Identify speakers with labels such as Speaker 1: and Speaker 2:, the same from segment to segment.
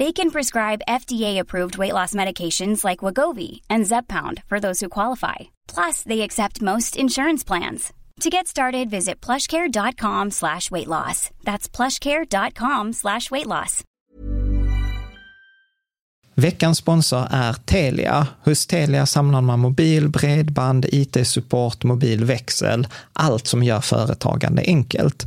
Speaker 1: They can prescribe FDA-approved weight loss medications like Wagovi and Zeppound for those who qualify. Plus, they accept most insurance plans. To get started, visit plushcare.com slash weight loss. That's plushcare.com slash weight loss.
Speaker 2: Veckans sponsor är Telia. Hos Telia samlar man mobil, bredband, IT-support, mobilväxel, allt som gör företagande enkelt.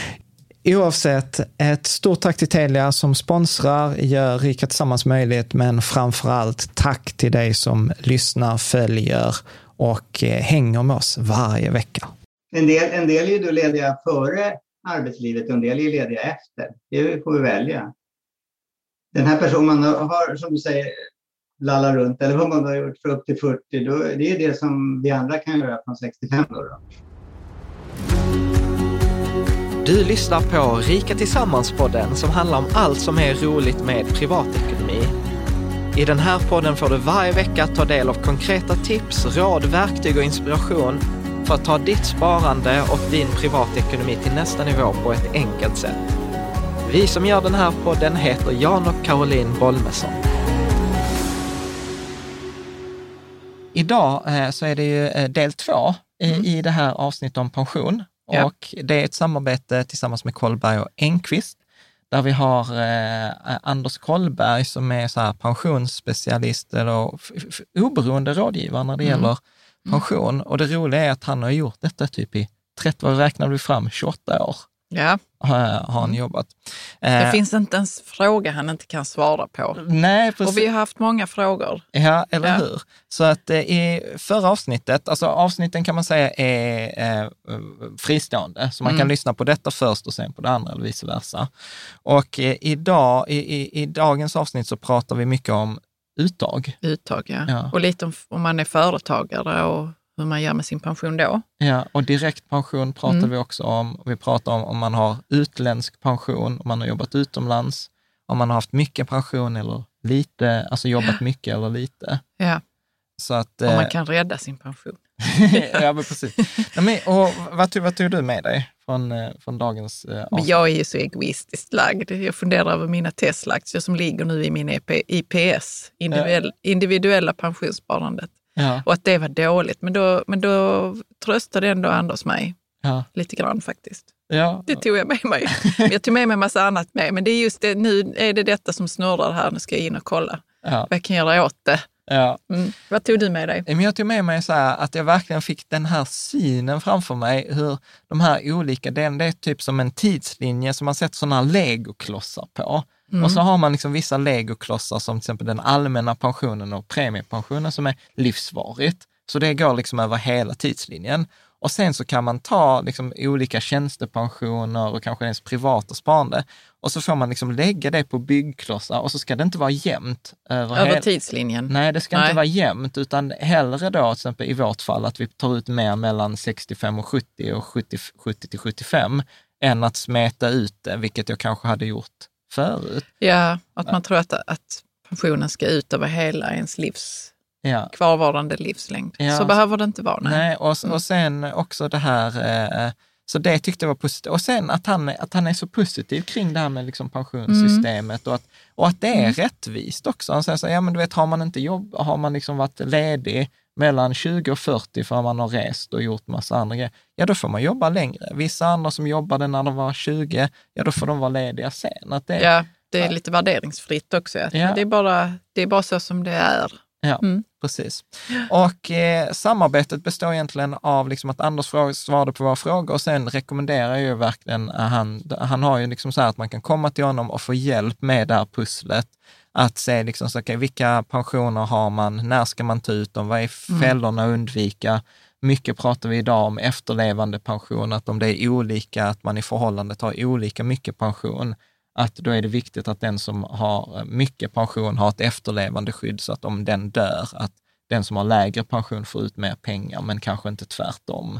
Speaker 2: Oavsett, ett stort tack till Telia som sponsrar, gör Rika Tillsammans möjligt, men framför allt tack till dig som lyssnar, följer och eh, hänger med oss varje vecka.
Speaker 3: En del, en del är ju då lediga före arbetslivet och en del är lediga efter. Det får vi välja. Den här personen har, som du säger, lallat runt, eller vad man har gjort för upp till 40, då, det är det som vi andra kan göra från 65 då. då.
Speaker 2: Du lyssnar på Rika Tillsammans-podden som handlar om allt som är roligt med privatekonomi. I den här podden får du varje vecka ta del av konkreta tips, råd, verktyg och inspiration för att ta ditt sparande och din privatekonomi till nästa nivå på ett enkelt sätt. Vi som gör den här podden heter Jan och Caroline Bolmesson. Idag eh, så är det ju eh, del två i,
Speaker 4: Mm.
Speaker 2: i det här avsnittet om pension.
Speaker 4: Ja.
Speaker 2: Och det är ett samarbete tillsammans med Kollberg och Enqvist, där vi har eh, Anders Kollberg som är så här pensionsspecialist eller oberoende rådgivare när det
Speaker 4: Mm.
Speaker 2: gäller pension. Och det roliga är att han har gjort detta typ i 30, vad räknade vi fram, 28 år
Speaker 4: Ja,
Speaker 2: har, han jobbat.
Speaker 4: det
Speaker 2: Eh,
Speaker 4: finns inte ens fråga han inte kan svara på.
Speaker 2: Nej, precis.
Speaker 4: Och vi har haft många frågor.
Speaker 2: Ja, eller
Speaker 4: Ja.
Speaker 2: hur? Så att eh, i förra avsnittet, alltså avsnitten kan man säga är eh, fristående, så man kan
Speaker 4: Mm.
Speaker 2: lyssna på detta först och sen på det andra eller vice versa. Och idag, i, i, i dagens avsnitt så pratar vi mycket om uttag.
Speaker 4: Uttag, ja.
Speaker 2: Ja.
Speaker 4: Och lite om, om man är företagare och hur man gör med sin pension då.
Speaker 2: Ja, och direktpension pratar
Speaker 4: Mm.
Speaker 2: vi också om. Vi pratar om om man har utländsk pension, om man har jobbat utomlands, om man har haft mycket pension eller lite, alltså jobbat mycket eller lite.
Speaker 4: Ja.
Speaker 2: Så att,
Speaker 4: Om
Speaker 2: eh,
Speaker 4: man kan rädda sin pension.
Speaker 2: ja, men precis. Nej, men, och vad, tog, vad tog du med dig från, eh, från dagens eh, avsnitt?
Speaker 4: jag är ju så egoistiskt lagd. Jag funderar över mina Tesla-aktier som ligger nu i min E EP, IPS, individuell, individuella pensionssparandet.
Speaker 2: Ja,
Speaker 4: Och att det var dåligt. Men då, men då tröstade ändå Anders mig
Speaker 2: ja,
Speaker 4: lite grann faktiskt.
Speaker 2: ja,
Speaker 4: Det tog jag med mig. Jag tog med mig en massa annat med. Men det är just det, nu är det detta som snurrar här. Nu ska jag in och kolla
Speaker 2: ja,
Speaker 4: vad jag kan göra åt det.
Speaker 2: Ja.
Speaker 4: Mm. Vad tog du med dig?
Speaker 2: Jag tog med mig så här, att jag verkligen fick den här synen framför mig, hur de här olika, det är typ som en tidslinje som man sätter sådana här legoklossar på.
Speaker 4: Mm.
Speaker 2: Och så har man liksom vissa legoklossar som till exempel den allmänna pensionen och premiepensionen som är livsvarigt. Så det går liksom över hela tidslinjen. Och sen så kan man ta liksom olika tjänstepensioner och kanske ens privata sparande och så får man liksom lägga det på byggklossar och så ska det inte vara jämnt. Över,
Speaker 4: Över tidslinjen?
Speaker 2: Nej, det ska
Speaker 4: Nej.
Speaker 2: inte vara jämnt, utan hellre då, till exempel i vårt fall, att vi tar ut mer mellan 65 och 70 och 70, 70 till 75, än att smeta ut det, vilket jag kanske hade gjort förut.
Speaker 4: Ja, att man tror att, att pensionen ska ut över hela ens livs
Speaker 2: Ja.
Speaker 4: kvarvarande livslängd.
Speaker 2: Ja.
Speaker 4: Så behöver det inte vara. Nej.
Speaker 2: Nej, och, och sen också det här, eh, så det tyckte jag var positivt. Och sen att han, att han är så positiv kring det här med liksom pensionssystemet och, att, och att det är rättvist också. Han säger så ja men du vet, har man inte jobb, har man liksom varit ledig mellan 20 och 40 för att man har rest och gjort massa andra grejer, ja då får man jobba längre. Vissa andra som jobbade när de var 20, ja då får de vara lediga sen. Att det,
Speaker 4: Ja, det är lite värderingsfritt också.
Speaker 2: Ja.
Speaker 4: Det, är bara, det är bara så som det är.
Speaker 2: Ja,
Speaker 4: Mm.
Speaker 2: Precis. Och eh, samarbetet består egentligen av liksom att Anders fråga, svarade på våra frågor och sen rekommenderar jag ju verkligen, eh, han, han har ju liksom så här att man kan komma till honom och få hjälp med det här pusslet. Att se liksom så, okay, vilka pensioner har man, när ska man ta ut dem, vad är
Speaker 4: Mm.
Speaker 2: fällorna att undvika? Mycket pratar vi idag om efterlevande pension, att om det är olika, att man i förhållande tar olika mycket pension, att då är det viktigt att den som har mycket pension har ett efterlevande skydd så att om den dör, att den som har lägre pension får ut mer pengar, men kanske inte tvärtom.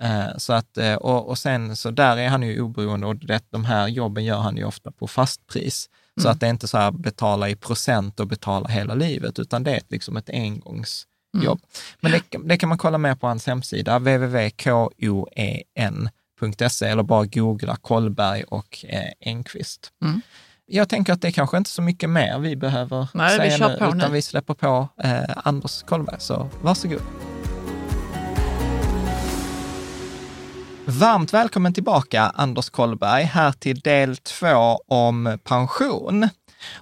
Speaker 2: Eh, Så att, eh, och, och sen så där är han ju oberoende och det, de här jobben gör han ju ofta på fastpris. Så att det är inte så här betala i procent och betala hela livet, utan det är liksom ett engångsjobb. Men det, det kan man kolla mer på hans hemsida, www.koen.se eller bara googla Kollberg och eh, Enqvist.
Speaker 4: Mm.
Speaker 2: Jag tänker att det kanske inte är så mycket mer vi behöver
Speaker 4: Nej, vi
Speaker 2: säga
Speaker 4: kör
Speaker 2: nu,
Speaker 4: på
Speaker 2: utan
Speaker 4: nu.
Speaker 2: vi släpper på eh, Anders Kollberg, så varsågod. Varmt välkommen tillbaka, Anders Kollberg, här till del två om pension.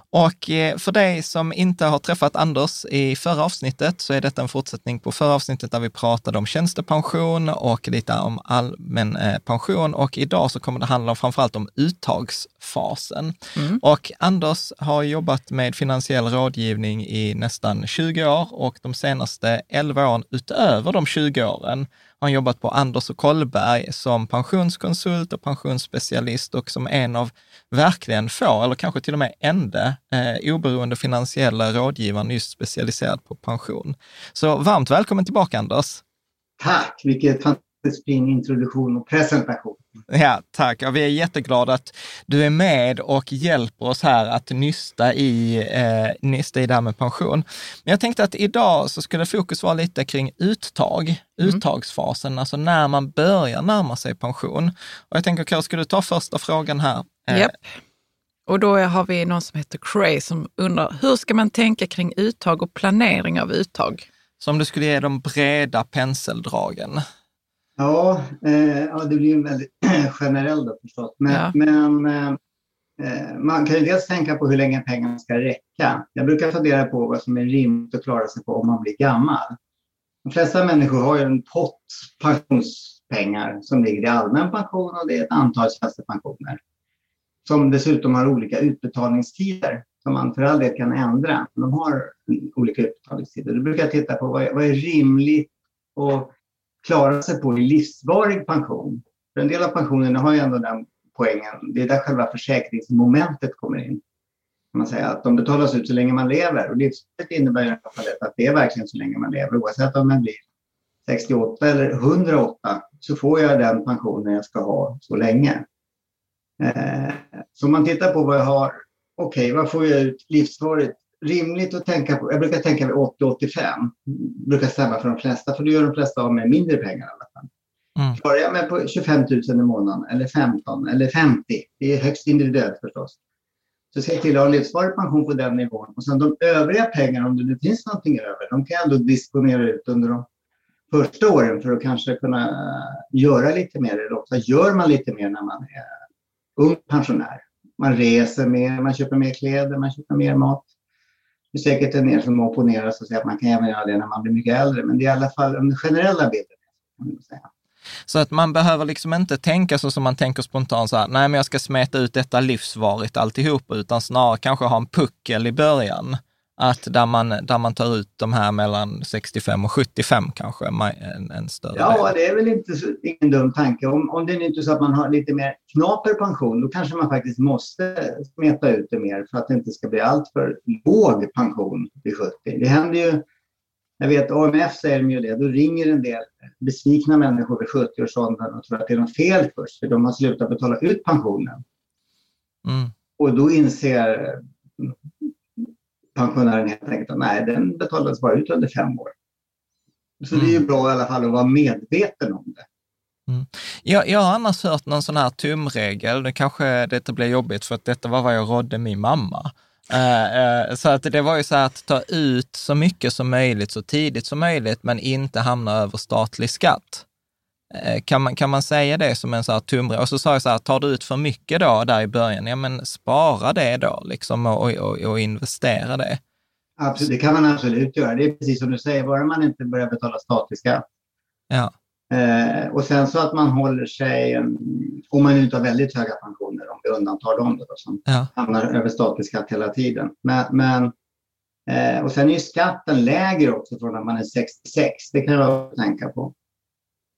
Speaker 2: Och eh, för dig som inte har träffat Anders i förra avsnittet så är detta en fortsättning på förra avsnittet där vi pratade om tjänstepension och lite om allmän eh, pension. Och idag så kommer det handla framförallt om uttagsfasen. Och Anders har jobbat med finansiell rådgivning i nästan 20 år och de senaste 11 åren, utöver de 20 åren, har han jobbat på Anders och Kollberg som pensionskonsult och pensionsspecialist och som en av verkligen få, eller kanske till och med enda, eh, oberoende finansiella rådgivaren just specialiserad på pension. Så varmt välkommen tillbaka Anders.
Speaker 3: Tack, vilket fantastiskt fin introduktion och presentation.
Speaker 2: Ja, tack. Ja, vi är jätteglada att du är med och hjälper oss här att nysta i, eh, nysta i det här med pension. Men jag tänkte att idag så skulle fokus vara lite kring uttag, uttagsfasen, alltså när man börjar närma sig pension. Och jag tänker, Karo, ska du ta första frågan här? Eh,
Speaker 4: Japp. Och då har vi någon som heter Cray som undrar, hur ska man tänka kring uttag och planering av uttag?
Speaker 2: Så om du skulle ge de breda penseldragen.
Speaker 3: Ja, eh, ja det blir ju väldigt generell då förstås. Men,
Speaker 4: Ja.
Speaker 3: men eh, eh, man kan ju dels tänka på hur länge pengarna ska räcka. Jag brukar fundera på vad som är rimligt att klara sig på om man blir gammal. De flesta människor har ju en pott pensionspengar som ligger i allmän pension och det är ett antal tjänstepensioner. Som dessutom har olika utbetalningstider som man för all del kan ändra. De har olika utbetalningstider. Då brukar jag titta på vad är, vad är rimligt att klara sig på i livsvarig pension. För en del av pensionerna har ju ändå den poängen, det är där själva försäkringsmomentet kommer in. Kan man säga att de betalas ut så länge man lever och livsvaret innebär i alla fall att det är verkligen så länge man lever. Oavsett om man blir 68 eller 108 så får jag den pensionen jag ska ha så länge. Eh, så om man tittar på vad jag har, okej vad får jag ut livsvarigt? Rimligt att tänka på, jag brukar tänka vid 80-85, brukar stämma för de flesta, för då gör de flesta av med mindre pengar i alla fall.
Speaker 2: Mm.
Speaker 3: Klarar jag mig på 25 000 i månaden, eller 15, eller 50, det är högst individuellt förstås. Så se till att ha livsvarig pension på den nivån. Och sen de övriga pengarna, om det nu finns någonting över, de kan jag ändå disponera ut under de första åren för att kanske kunna eh, göra lite mer. Eller ofta gör man lite mer när man är ung pensionär. Man reser mer, man köper mer kläder, man köper mer mat. Det är säkert en del som opponerar sig och säger att man kan även göra det när man blir mycket äldre, men det är i alla fall den generella bilden. Kan man säga.
Speaker 2: Så att man behöver liksom inte tänka så som man tänker spontant så här, nej men jag ska smeta ut detta livsvarigt alltihop, utan snarare kanske ha en puckel i början. Att där man, där man tar ut de här mellan 65 och 75 kanske, en, en större
Speaker 3: Ja, del. det är väl inte så, ingen dum tanke. Om, om det är inte så att man har lite mer knaper pension, då kanske man faktiskt måste smeta ut det mer för att det inte ska bli alltför låg pension vid 70. Det händer ju, jag vet AMF säger de ju det, då ringer en del besvikna människor vid 70-årsåldern och tror att det är något fel först, för de har slutat betala ut pensionen. Mm. Och då inser pensionären helt enkelt att nej, den betalades bara ut under fem år. Så mm. det är ju mm. bra i alla fall att vara medveten om det.
Speaker 2: Mm. Jag, jag har annars hört någon sån här tumregel, nu kanske detta blir jobbigt för att detta var vad jag rådde min mamma. Uh, uh, så att det var ju så här att ta ut så mycket som möjligt så tidigt som möjligt, men inte hamna över statlig skatt. Uh, kan, man, kan man säga det som en så här tumregel? Och så sa jag så här, tar du ut för mycket då där i början, ja men spara det då liksom och, och, och investera det.
Speaker 3: Absolut, det kan man absolut göra. Det är precis som du säger, bara man inte börjar betala statlig skatt.
Speaker 2: Ja.
Speaker 3: Eh, och sen så att man håller sig, om man inte har väldigt höga pensioner, om vi undantar dem då, som ja. hamnar över statlig skatt hela tiden. Men, men eh, och sen är ju skatten lägre också från när man är 66. Det kan jag tänka på.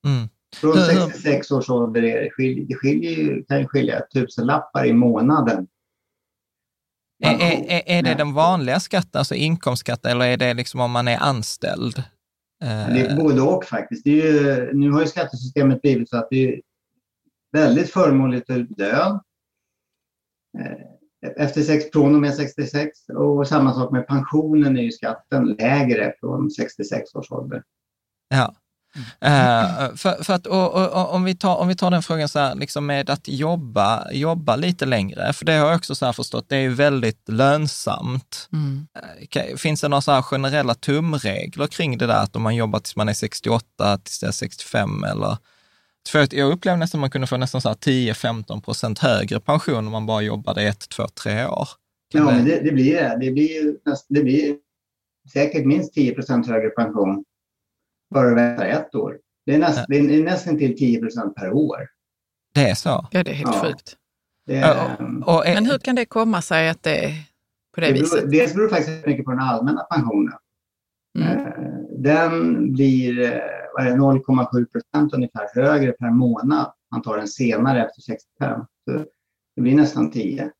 Speaker 2: Mm.
Speaker 3: Från 66 års ålder är det, skilj, det skiljer, kan ju skilja tusenlappar i månaden.
Speaker 2: Är, är, är det den vanliga skatten, alltså inkomstskatten, eller är det liksom om man är anställd?
Speaker 3: Det är både och faktiskt. Ju, nu har ju skattesystemet blivit så att det är väldigt förmånligt att lön eh, efter sex, från och med 66 och samma sak med pensionen är ju skatten lägre från 66 års ålder.
Speaker 2: Ja. Uh, för, för, att, och, och, om, vi tar, om vi tar den frågan så här, liksom med att jobba, jobba lite längre, för det har jag också så förstått, det är väldigt lönsamt. Mm. Uh, finns det några så generella tumregler kring det där, att om man jobbar tills man är 68, tills det är 65 eller? För jag upplevde nästan att man kunde få nästan 10-15 procent högre pension om man bara jobbade ett, två, tre år.
Speaker 3: Ja, det... men det, det, blir det. Det blir, det blir säkert minst 10 procent högre pension bara vänta ett år. Det är, näst, det är nästan till 10 procent per år.
Speaker 2: Det är så?
Speaker 4: Ja, det är helt ja. sjukt. Är, och, och, Men hur kan det komma sig att det är på det, det
Speaker 3: viset?
Speaker 4: Beror,
Speaker 3: dels beror det faktiskt mycket på den allmänna pensionen. Mm. Eh, den blir 0,7 procent ungefär högre per månad. Man tar den senare efter 65. Så det blir nästan 10.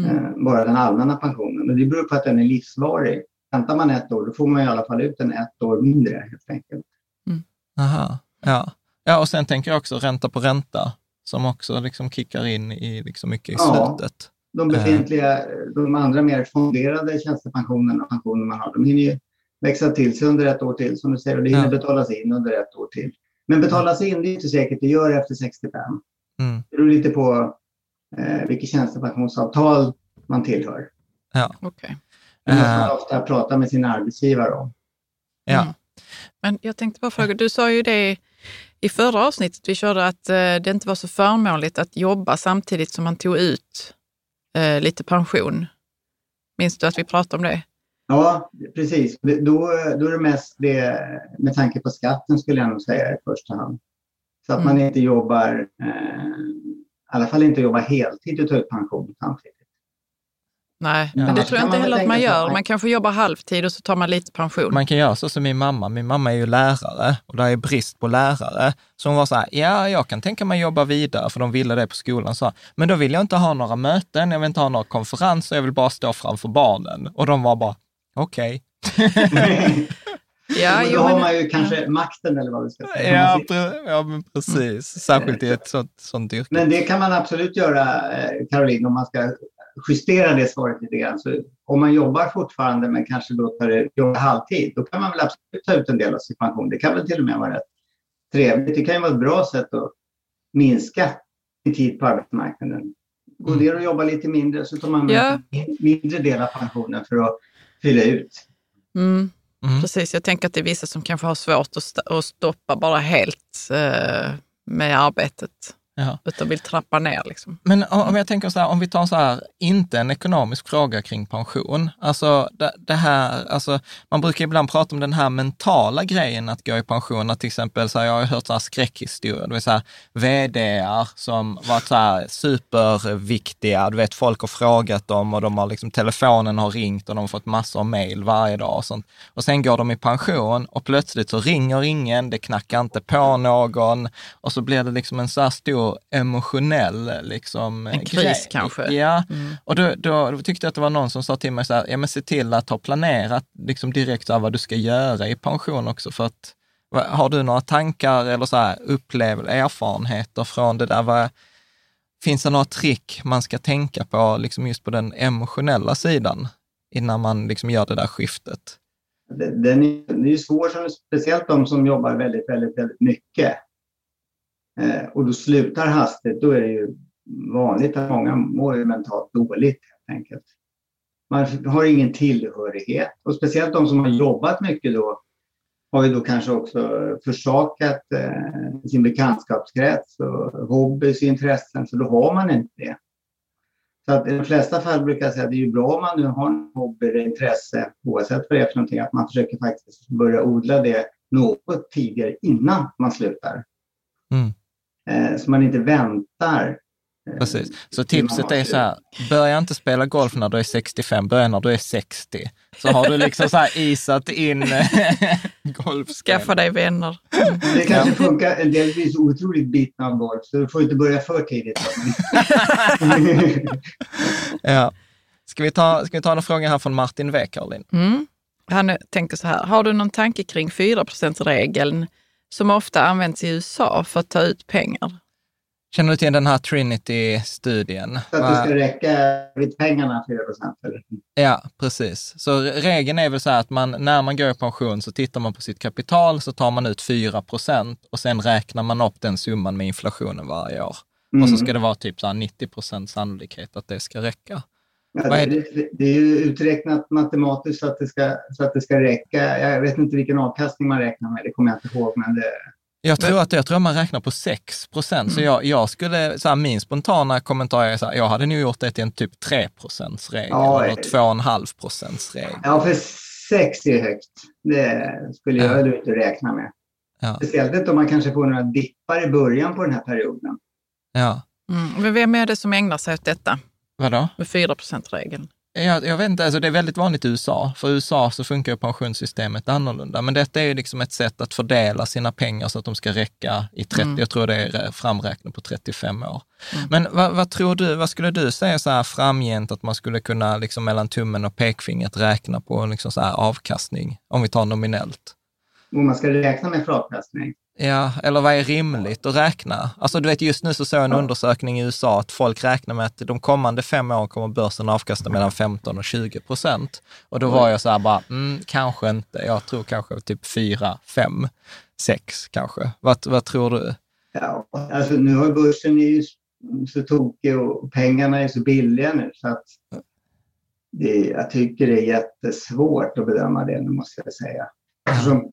Speaker 3: Mm. Eh, bara den allmänna pensionen. Och det beror på att den är livsvarig. Väntar man ett år, då får man i alla fall ut en ett år mindre helt enkelt.
Speaker 2: Mm. Aha, ja. Ja, och sen tänker jag också ränta på ränta som också liksom kickar in i liksom mycket i ja, slutet.
Speaker 3: De befintliga, de andra mer fonderade tjänstepensionerna och pensioner man har, de hinner ju växa till sig under ett år till, som du säger, och det hinner ja. betalas in under ett år till. Men betalas in, det är inte säkert det gör efter 65. Mm. Det beror lite på eh, vilket tjänstepensionsavtal man tillhör.
Speaker 2: Ja.
Speaker 4: Okay.
Speaker 3: Det måste man ofta prata med sin arbetsgivare om.
Speaker 2: Ja. Mm.
Speaker 4: Men jag tänkte bara fråga, du sa ju det i förra avsnittet vi körde att eh, det inte var så förmånligt att jobba samtidigt som man tog ut eh, lite pension. Minns du att vi pratade om det?
Speaker 3: Ja, precis. Då, då är det mest det, med tanke på skatten skulle jag nog säga i första hand. Så att mm. man inte jobbar, eh, i alla fall inte jobbar heltid och tar ut pension samtidigt.
Speaker 4: Nej, ja. men det tror jag inte heller att man gör. Man kanske jobbar halvtid och så tar man lite pension.
Speaker 2: Man kan göra så som min mamma. Min mamma är ju lärare och det är brist på lärare. Så hon var så här, ja, jag kan tänka mig jobba vidare, för de ville det på skolan. Så, men då vill jag inte ha några möten, jag vill inte ha några konferenser, jag vill bara stå framför barnen. Och de var bara, okej.
Speaker 3: Okay. Ja, då har man ju kanske makten eller vad vi ska säga.
Speaker 2: Ja, pre ja men precis. Särskilt i ett sånt, sånt yrke.
Speaker 3: Men det kan man absolut göra, eh, Caroline, om man ska justera det svaret lite grann. Så om man jobbar fortfarande men kanske då tar jobba halvtid, då kan man väl absolut ta ut en del av sin pension. Det kan väl till och med vara rätt trevligt. Det kan ju vara ett bra sätt att minska sin tid på arbetsmarknaden. Gå ner och jobba lite mindre så tar man med ja. en mindre del av pensionen för att fylla ut.
Speaker 4: Mm. Mm. Precis, jag tänker att det är vissa som kanske har svårt att, st att stoppa bara helt eh, med arbetet.
Speaker 2: Ja.
Speaker 4: utan vill trappa ner. Liksom.
Speaker 2: Men om jag tänker så här, om vi tar så här, inte en ekonomisk fråga kring pension. Alltså det, det här, alltså man brukar ibland prata om den här mentala grejen att gå i pension. Att till exempel, så här, jag har hört så här skräckhistorier, det vill säga vdar som varit så här superviktiga. Du vet, folk har frågat dem och de har liksom, telefonen har ringt och de har fått massor av mejl varje dag och sånt. Och sen går de i pension och plötsligt så ringer ingen, det knackar inte på någon och så blir det liksom en så här stor emotionell liksom,
Speaker 4: En kris
Speaker 2: grej.
Speaker 4: kanske.
Speaker 2: Ja,
Speaker 4: Mm.
Speaker 2: och då, då, då tyckte jag att det var någon som sa till mig så här, ja men se till att ha planerat liksom direkt vad du ska göra i pension också för att har du några tankar eller så här upplev, erfarenheter från det där? Vad, finns det några trick man ska tänka på liksom just på den emotionella sidan innan man liksom gör det där skiftet?
Speaker 3: Den är, den är ju svår, speciellt de som jobbar väldigt, väldigt, väldigt mycket. Eh, och då slutar hastigt, då är det ju vanligt att många mår ju mentalt dåligt helt enkelt. Man har ingen tillhörighet och speciellt de som har jobbat mycket då har ju då kanske också försakat eh, sin bekantskapskrets och hobbys, intressen, så då har man inte det. Så att i de flesta fall brukar jag säga att det är ju bra om man nu har en hobby eller intresse, oavsett vad det är för någonting, att man försöker faktiskt börja odla det något tidigare innan man slutar.
Speaker 2: Mm.
Speaker 3: Eh, så man inte väntar. eh,
Speaker 2: Precis. Så tipset är så här, börja inte spela golf när du är 65, börja när du är 60. Så har du liksom så här isat in golfspel.
Speaker 4: Skaffa dig vänner.
Speaker 3: Det kanske funkar. En del blir så otroligt bitna av golf, så du får inte börja för tidigt.
Speaker 2: Ja. Ska vi ta, ska vi ta en fråga här från Martin W. Caroline?
Speaker 4: Mm. Han tänker så här, har du någon tanke kring 4% regeln som ofta används i USA för att ta ut pengar?
Speaker 2: Känner du till den här Trinity-studien?
Speaker 3: Så att det ska räcka vid pengarna 4 eller?
Speaker 2: Ja, precis. Så regeln är väl så här att man, när man går i pension så tittar man på sitt kapital så tar man ut 4 procent och sen räknar man upp den summan med inflationen varje år. Och så ska det vara typ så här 90 procent sannolikhet att det ska räcka.
Speaker 3: Ja, det, det, det är ju uträknat matematiskt så att, det ska, så att det ska räcka. Jag vet inte vilken avkastning man räknar med, det kommer jag inte ihåg. Men det,
Speaker 2: Jag tror att jag tror att man räknar på 6 procent, så jag, jag skulle, så här, min spontana kommentar är så här, jag hade nog gjort det till en typ 3 procents regel
Speaker 3: Ja,
Speaker 2: eller
Speaker 3: eh.
Speaker 2: 2,5 procents regel.
Speaker 3: ja, för sex är högt. Det skulle
Speaker 2: Ja.
Speaker 3: jag ja. inte räkna med.
Speaker 2: Ja,
Speaker 3: Speciellt inte om man kanske får några dippar i början på den här perioden.
Speaker 2: ja.
Speaker 4: Mm. Men vem är det som ägnar sig åt detta
Speaker 2: Vadå?
Speaker 4: med 4 regeln
Speaker 2: Jag, jag vet inte, alltså det är väldigt vanligt i USA. För i USA så funkar ju pensionssystemet annorlunda. Men detta är ju liksom ett sätt att fördela sina pengar så att de ska räcka i 30,
Speaker 4: Mm.
Speaker 2: jag tror det är framräknat på 35 år.
Speaker 4: Mm.
Speaker 2: Men vad, vad tror du, vad skulle du säga så här framgent att man skulle kunna liksom mellan tummen och pekfingret räkna på en liksom så här avkastning, om vi tar nominellt?
Speaker 3: Om man ska räkna med för avkastning.
Speaker 2: Ja, eller vad är rimligt att räkna? Alltså du vet, just nu så såg jag en undersökning i USA att folk räknar med att de kommande fem åren kommer börsen avkasta mellan 15 och 20 procent. Och då var jag så här bara, mm, kanske inte. Jag tror kanske typ 4, 5, 6 kanske. Vad, vad tror du?
Speaker 3: Ja, alltså nu har börsen är ju så tokig och pengarna är så billiga nu så att det, jag tycker det är jättesvårt att bedöma det nu måste jag säga. Eftersom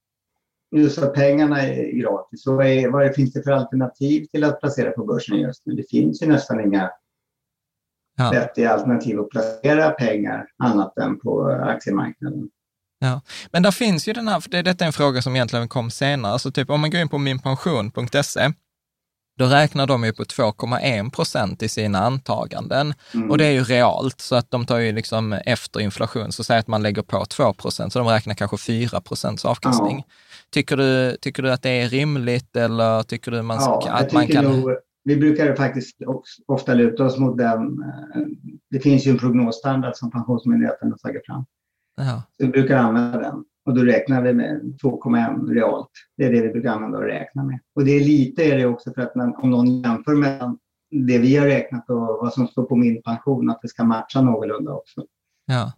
Speaker 3: just att pengarna är gratis, så vad, är, vad finns det för alternativ till att placera på börsen just nu? Det finns ju nästan inga
Speaker 2: Ja.
Speaker 3: vettiga alternativ att placera pengar annat än på aktiemarknaden.
Speaker 2: Ja. Men där finns ju den här, för det, detta är en fråga som egentligen kom senare, alltså typ om man går in på minpension.se, då räknar de ju på 2,1 procent i sina antaganden.
Speaker 3: Mm.
Speaker 2: Och det är ju realt, så att de tar ju liksom efter inflation, så säg att man lägger på 2 procent, så de räknar kanske 4 procents avkastning. Tycker, du, tycker du att det är rimligt eller tycker du man,
Speaker 3: Ja,
Speaker 2: att man kan...
Speaker 3: nog, vi brukar faktiskt ofta luta oss mot den. eh, Det finns ju en prognosstandard som Pensionsmyndigheten har tagit fram.
Speaker 2: Ja,
Speaker 3: Så vi brukar använda den och då räknar vi med 2,1 realt. Det är det vi brukar använda och räkna med. Och det är lite är det också för att när, om någon jämför med det vi har räknat och vad som står på min pension, att det ska matcha någorlunda också.
Speaker 2: ja.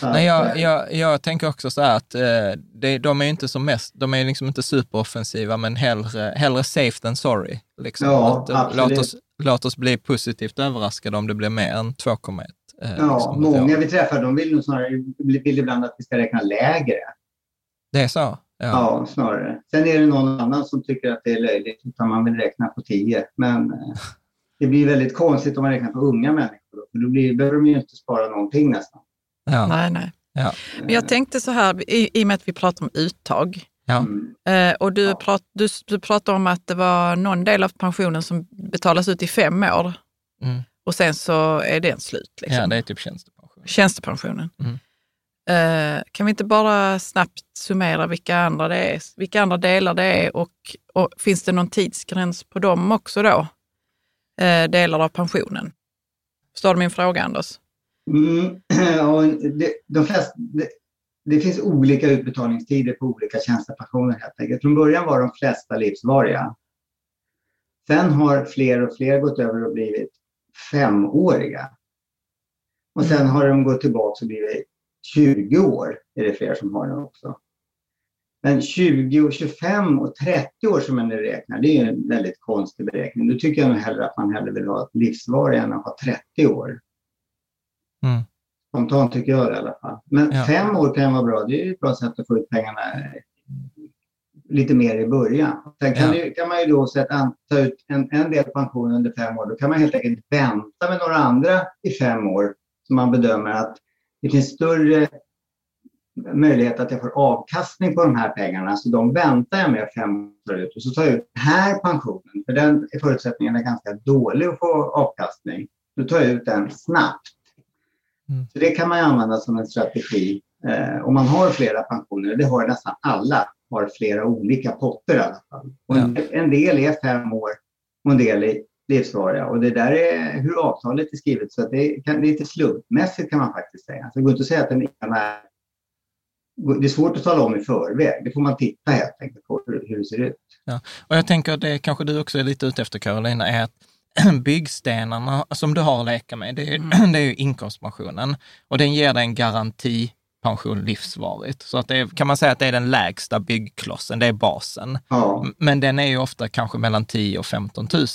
Speaker 3: Så
Speaker 2: Nej, jag,
Speaker 3: eh,
Speaker 2: jag, jag tänker också så här att eh, det, de är ju inte som mest, de är liksom inte superoffensiva, men hellre, hellre safe than sorry. Liksom.
Speaker 3: Ja,
Speaker 2: eh, låt,
Speaker 3: absolut.
Speaker 2: oss, låt oss bli positivt överraskade om det blir mer än 2,1. Eh,
Speaker 3: Ja,
Speaker 2: liksom,
Speaker 3: många vi träffar de vill nog snarare vill ibland att vi ska räkna lägre.
Speaker 2: Det är så?
Speaker 3: Ja. ja. snarare. Sen är det någon annan som tycker att det är löjligt utan man vill räkna på 10. Men eh, det blir väldigt konstigt om man räknar på unga människor. För då blir, behöver de ju inte spara någonting nästan.
Speaker 4: Ja. Nej, nej. Ja. Men jag tänkte så här, i, i och med att vi pratar om uttag.
Speaker 2: Ja.
Speaker 4: Mm. Eh, och du, prat, du, du pratade om att det var någon del av pensionen som betalas ut i fem år. Mm. Och sen så är den slut. Liksom.
Speaker 2: Ja, det är typ tjänstepension.
Speaker 4: Tjänstepensionen. Mm. Eh, kan vi inte bara snabbt summera vilka andra, det är, vilka andra delar det är och, och finns det någon tidsgräns på dem också då? Eh, delar av pensionen. Förstår du min fråga, Anders?
Speaker 3: Mm, ja, det, de flesta, det, det, finns olika utbetalningstider på olika tjänstepensioner helt enkelt. Från början var de flesta livsvariga. Sen har fler och fler gått över och blivit femåriga. Och sen har de gått tillbaka och blivit 20 år, är det fler som har nu också. Men 20, och 25 och 30 år som man nu räknar, det är en väldigt konstig beräkning. Då tycker jag nog hellre att man hellre vill ha livsvarig än att ha 30 år.
Speaker 2: Mm.
Speaker 3: Spontant tycker jag det i alla fall. Men ja. fem år kan vara bra. Det är ett bra sätt att få ut pengarna lite mer i början. Sen kan, ja. det, kan man ju då sätta, ta ut en, en del pension under fem år. Då kan man helt enkelt vänta med några andra i fem år som man bedömer att det finns större möjlighet att jag får avkastning på de här pengarna. Så de väntar jag med fem år ut och så tar jag ut den här pensionen. För den är förutsättningen är ganska dålig att få avkastning. Då tar jag ut den snabbt. Mm. Så det kan man använda som en strategi. Eh, om man har flera pensioner, det har nästan alla, har flera olika potter i alla fall. Och en, en del är fem år och en del är livsvariga. Och det där är hur avtalet är skrivet, så det, kan, det är lite slumpmässigt kan man faktiskt säga. Så det går inte att säga att den ena är... Det är svårt att tala om i förväg. Det får man titta helt enkelt på hur, hur det ser ut.
Speaker 2: Ja. Och jag tänker att det kanske du också är lite ute efter Carolina, är att byggstenarna som du har att leka med, det är, mm. det är ju inkomstpensionen. Och den ger dig en garantipension livsvarigt. Så att det är, kan man säga att det är den lägsta byggklossen, det är basen.
Speaker 3: Ja.
Speaker 2: Men den är ju ofta kanske mellan 10 och 15 000.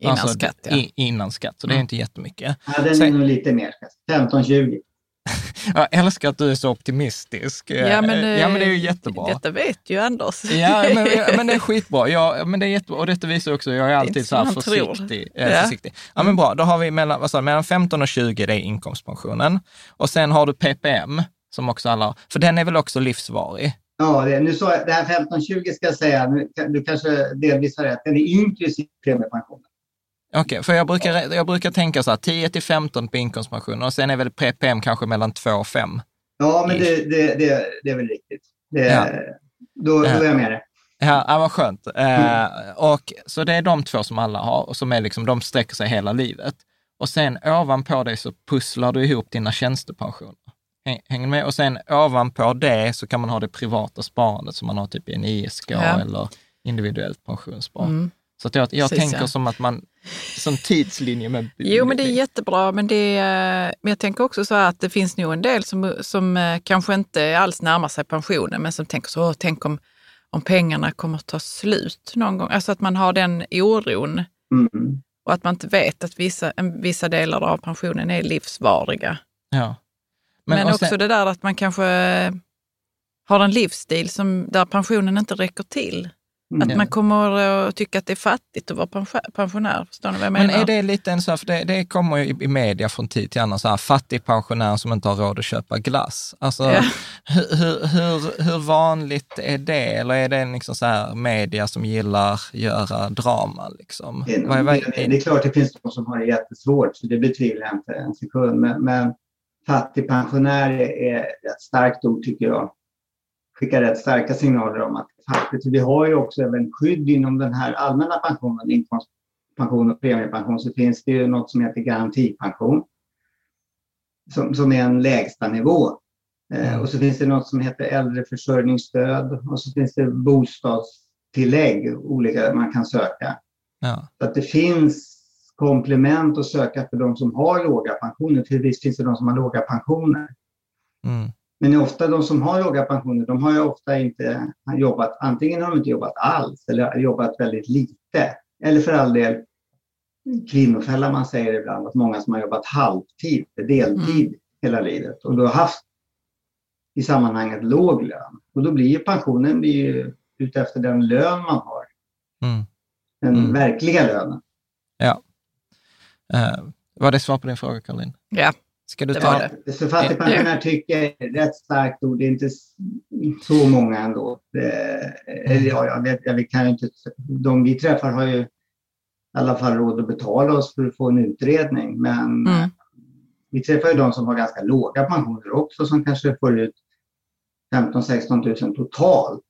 Speaker 4: Innan alltså, skatt, ja.
Speaker 2: I, innan skatt, så det är mm. inte jättemycket.
Speaker 3: Ja, den är nog lite mer skatt. 15-20.
Speaker 2: Jag älskar att du är så optimistisk.
Speaker 4: Ja, men,
Speaker 2: ja, men det är ju jättebra.
Speaker 4: Detta vet ju Anders.
Speaker 2: Ja, men, men det är skitbra. Ja, men det är jättebra. Och detta visar också, jag är alltid så här försiktig. Ja. försiktig. Ja, men bra. Då har vi mellan, vad sa, mellan 15 och 20, det är inkomstpensionen. Och sen har du PPM, som också alla. För den är väl också livsvarig?
Speaker 3: Ja, det, nu så, det här 15-20 ska jag säga, du kanske delvis har rätt, den är inklusive premiepensionen.
Speaker 2: Okej, okay, för jag brukar, jag brukar tänka så här 10 till 15 på inkomstpensioner och sen är väl PPM kanske mellan 2 och 5?
Speaker 3: Ja, men det, det, det, det är väl riktigt. Det, ja. då, då är jag med det.
Speaker 2: Ja, ja vad skönt. Eh, mm. Eh, och, så det är de två som alla har och som är liksom, de sträcker sig hela livet. Och sen ovanpå det så pusslar du ihop dina tjänstepensioner. Hänger med? Och sen ovanpå det så kan man ha det privata sparandet som man har typ i en ISK ja. eller individuellt pensionssparande. Mm. Så att jag, jag Precis, tänker ja. som att man, som tidslinje med...
Speaker 4: Jo, men det är jättebra, men, det, men jag tänker också så att det finns nog en del som, som eh, kanske inte alls närmar sig pensionen, men som tänker så, tänk om, om pengarna kommer att ta slut någon gång. Alltså att man har den oron
Speaker 3: mm.
Speaker 4: och att man inte vet att vissa, vissa delar av pensionen är livsvariga.
Speaker 2: Ja.
Speaker 4: Men, men också sen... det där att man kanske har en livsstil som, där pensionen inte räcker till. Mm. Att man kommer att tycka att det är fattigt att vara pensionär. Förstår ni vad jag menar?
Speaker 2: Men är det lite en så, för det, det kommer ju i, media från tid till annan, så här, fattig pensionär som inte har råd att köpa glass. Alltså, ja. hur, hur, hur, vanligt är det? Eller är det liksom så här media som gillar göra drama? Liksom?
Speaker 3: Det, är, vad, det, det är klart det finns de som har det jättesvårt, så det betvivlar jag inte en sekund. Men, men fattigpensionär är ett starkt ord tycker jag skickar rätt starka signaler om att faktiskt, vi har ju också även skydd inom den här allmänna pensionen, inkomstpension och premiepension, så finns det ju något som heter garantipension. Som, som är en lägsta nivå. Eh, mm. och så finns det något som heter äldreförsörjningsstöd och så finns det bostadstillägg, olika man kan söka.
Speaker 2: Ja.
Speaker 3: Så att det finns komplement att söka för de som har låga pensioner. För visst finns det de som har låga pensioner.
Speaker 2: Mm.
Speaker 3: Men ofta de som har låga pensioner, de har ju ofta inte jobbat, antingen har de inte jobbat alls eller jobbat väldigt lite. Eller för all del kvinnofälla man säger ibland, att många som har jobbat halvtid, deltid mm. hela livet och då har haft i sammanhanget låg lön. Och då blir ju pensionen blir ju utefter den lön man har.
Speaker 2: Mm.
Speaker 3: Den
Speaker 2: Mm.
Speaker 3: verkliga lönen.
Speaker 2: Ja. Uh, var det svar på din fråga, Caroline?
Speaker 4: Ja,
Speaker 2: Ska du
Speaker 4: Det
Speaker 2: ta...
Speaker 4: var det.
Speaker 3: Så fattigpensionär tycker är ett rätt starkt ord. Det är inte så många ändå. Det, eller ja, jag vet, jag kan inte, de vi träffar har ju i alla fall råd att betala oss för att få en utredning. Men
Speaker 4: Mm.
Speaker 3: vi träffar ju de som har ganska låga pensioner också som kanske får ut 15 16 000 totalt.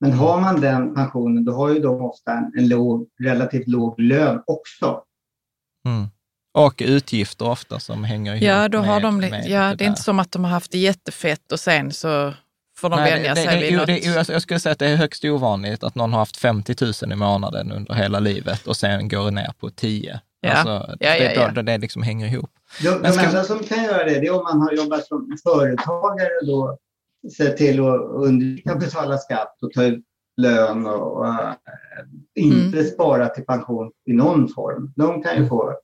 Speaker 3: Men har man den pensionen då har ju de ofta en, en låg, relativt låg lön också.
Speaker 2: Mm. Och utgifter ofta som hänger ihop
Speaker 4: ja, då har
Speaker 2: med,
Speaker 4: de,
Speaker 2: med
Speaker 4: ja det är
Speaker 2: där.
Speaker 4: inte som att de har haft det jättefett och sen så får de
Speaker 2: Nej,
Speaker 4: vänja
Speaker 2: det,
Speaker 4: sig
Speaker 2: det,
Speaker 4: vid
Speaker 2: det,
Speaker 4: något.
Speaker 2: det, jag- skulle säga att det är högst ovanligt att någon har haft 50 000 i månaden under hela livet och sen går det ner på 10.
Speaker 4: Ja.
Speaker 2: Alltså,
Speaker 4: Ja,
Speaker 2: det,
Speaker 4: ja, ja.
Speaker 2: Då det liksom hänger ihop.
Speaker 3: De,
Speaker 2: Men
Speaker 3: de
Speaker 2: ska-
Speaker 3: enda som kan göra det, det är om man har jobbat som företagare då se till att undvika att betala skatt och ta ut lön och, och äh, inte spara till pension i någon form. De kan ju få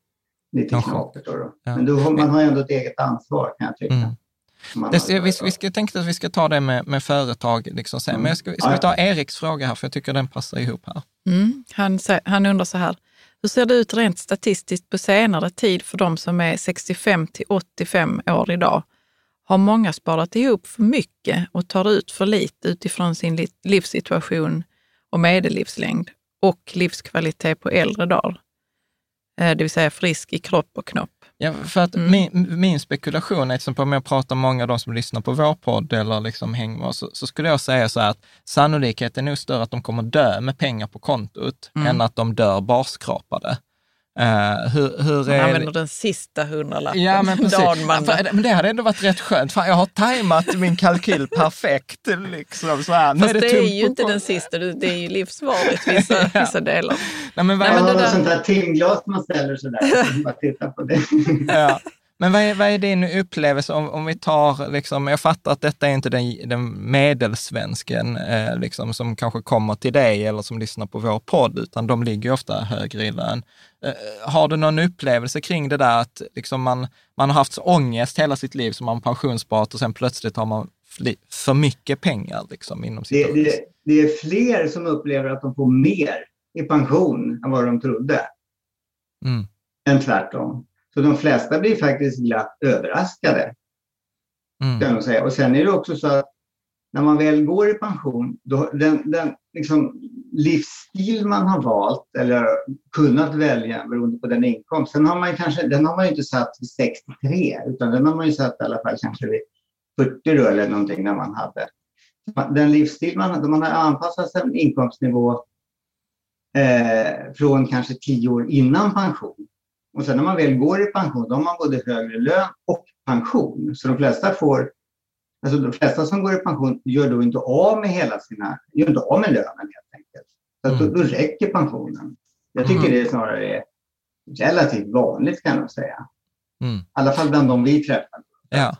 Speaker 3: lite
Speaker 2: Ja,
Speaker 3: knapert. Då, då.
Speaker 2: Ja.
Speaker 3: Men då har man har ändå ett eget ansvar kan jag tycka.
Speaker 2: Mm. Det, vi, vi ska tänka att vi ska ta det med, med företag liksom sen. Men jag ska, ska vi ta Eriks fråga här, för jag tycker den passar ihop här.
Speaker 4: Mm. Han, han undrar så här, hur ser det ut rent statistiskt på senare tid för de som är 65 till 85 år idag? Har många sparat ihop för mycket och tar ut för lite utifrån sin li- livssituation och medellivslängd och livskvalitet på äldre dagar? Eh, Det vill säga frisk i kropp och knopp.
Speaker 2: Ja, för att
Speaker 4: Mm.
Speaker 2: min, min spekulation, eftersom om jag pratar med många av de som lyssnar på vår podd eller liksom hänger med oss, så, så skulle jag säga så här att sannolikheten är nog större att de kommer dö med pengar på kontot
Speaker 4: Mm.
Speaker 2: än att de dör barskrapade. Eh, hur, hur
Speaker 4: Man
Speaker 2: är
Speaker 4: använder den sista hundralappen
Speaker 2: Ja, men precis.
Speaker 4: dagen man...
Speaker 2: För- Men det hade ändå varit rätt skönt. Fan, jag har tajmat min kalkyl perfekt. Liksom, så här.
Speaker 4: Fast det,
Speaker 2: tungt
Speaker 4: är ju inte den sista, det det är ju livsvarigt vissa,
Speaker 2: Ja.
Speaker 4: vissa delar.
Speaker 2: Nej, men vad,
Speaker 3: Man
Speaker 4: men
Speaker 3: har
Speaker 4: det där-
Speaker 3: sånt där timglas man ställer sådär. Bara titta på det.
Speaker 2: Ja. Men vad är, vad är din upplevelse om, om vi tar, liksom, jag fattar att detta är inte den, den medelsvensken eh, liksom, som kanske kommer till dig eller som lyssnar på vår podd, utan de ligger ofta högre i lön. Eh, har du någon upplevelse kring det där att liksom, man, man har haft så ångest hela sitt liv som man pensionssparat och sen plötsligt har man för mycket pengar liksom, inom sitt
Speaker 3: Det, det, det är fler som upplever att de får mer i pension än vad de trodde.
Speaker 2: Mm.
Speaker 3: än tvärtom. Så de flesta blir faktiskt glatt överraskade.
Speaker 2: Mm.
Speaker 3: Kan säga. Och sen är det också så att när man väl går i pension, då, den, den liksom, livsstil man har valt eller kunnat välja beroende på den inkomsten. har man kanske, den har man ju inte satt vid 63 utan den har man ju satt i alla fall kanske vid 40 då, eller någonting när man hade. Den livsstil man hade, man har anpassat sin inkomstnivå eh, från kanske 10 år innan pension. Och sen när man väl går i pension, då har man både högre lön och pension. Så de flesta får, alltså de flesta som går i pension gör då inte av med hela sina, gör inte av med lönen helt. Så då, då räcker pensionen. Jag tycker
Speaker 2: Mm.
Speaker 3: det snarare är relativt vanligt kan jag säga.
Speaker 2: Mm.
Speaker 3: I alla fall bland de vi träffar.
Speaker 2: Ja.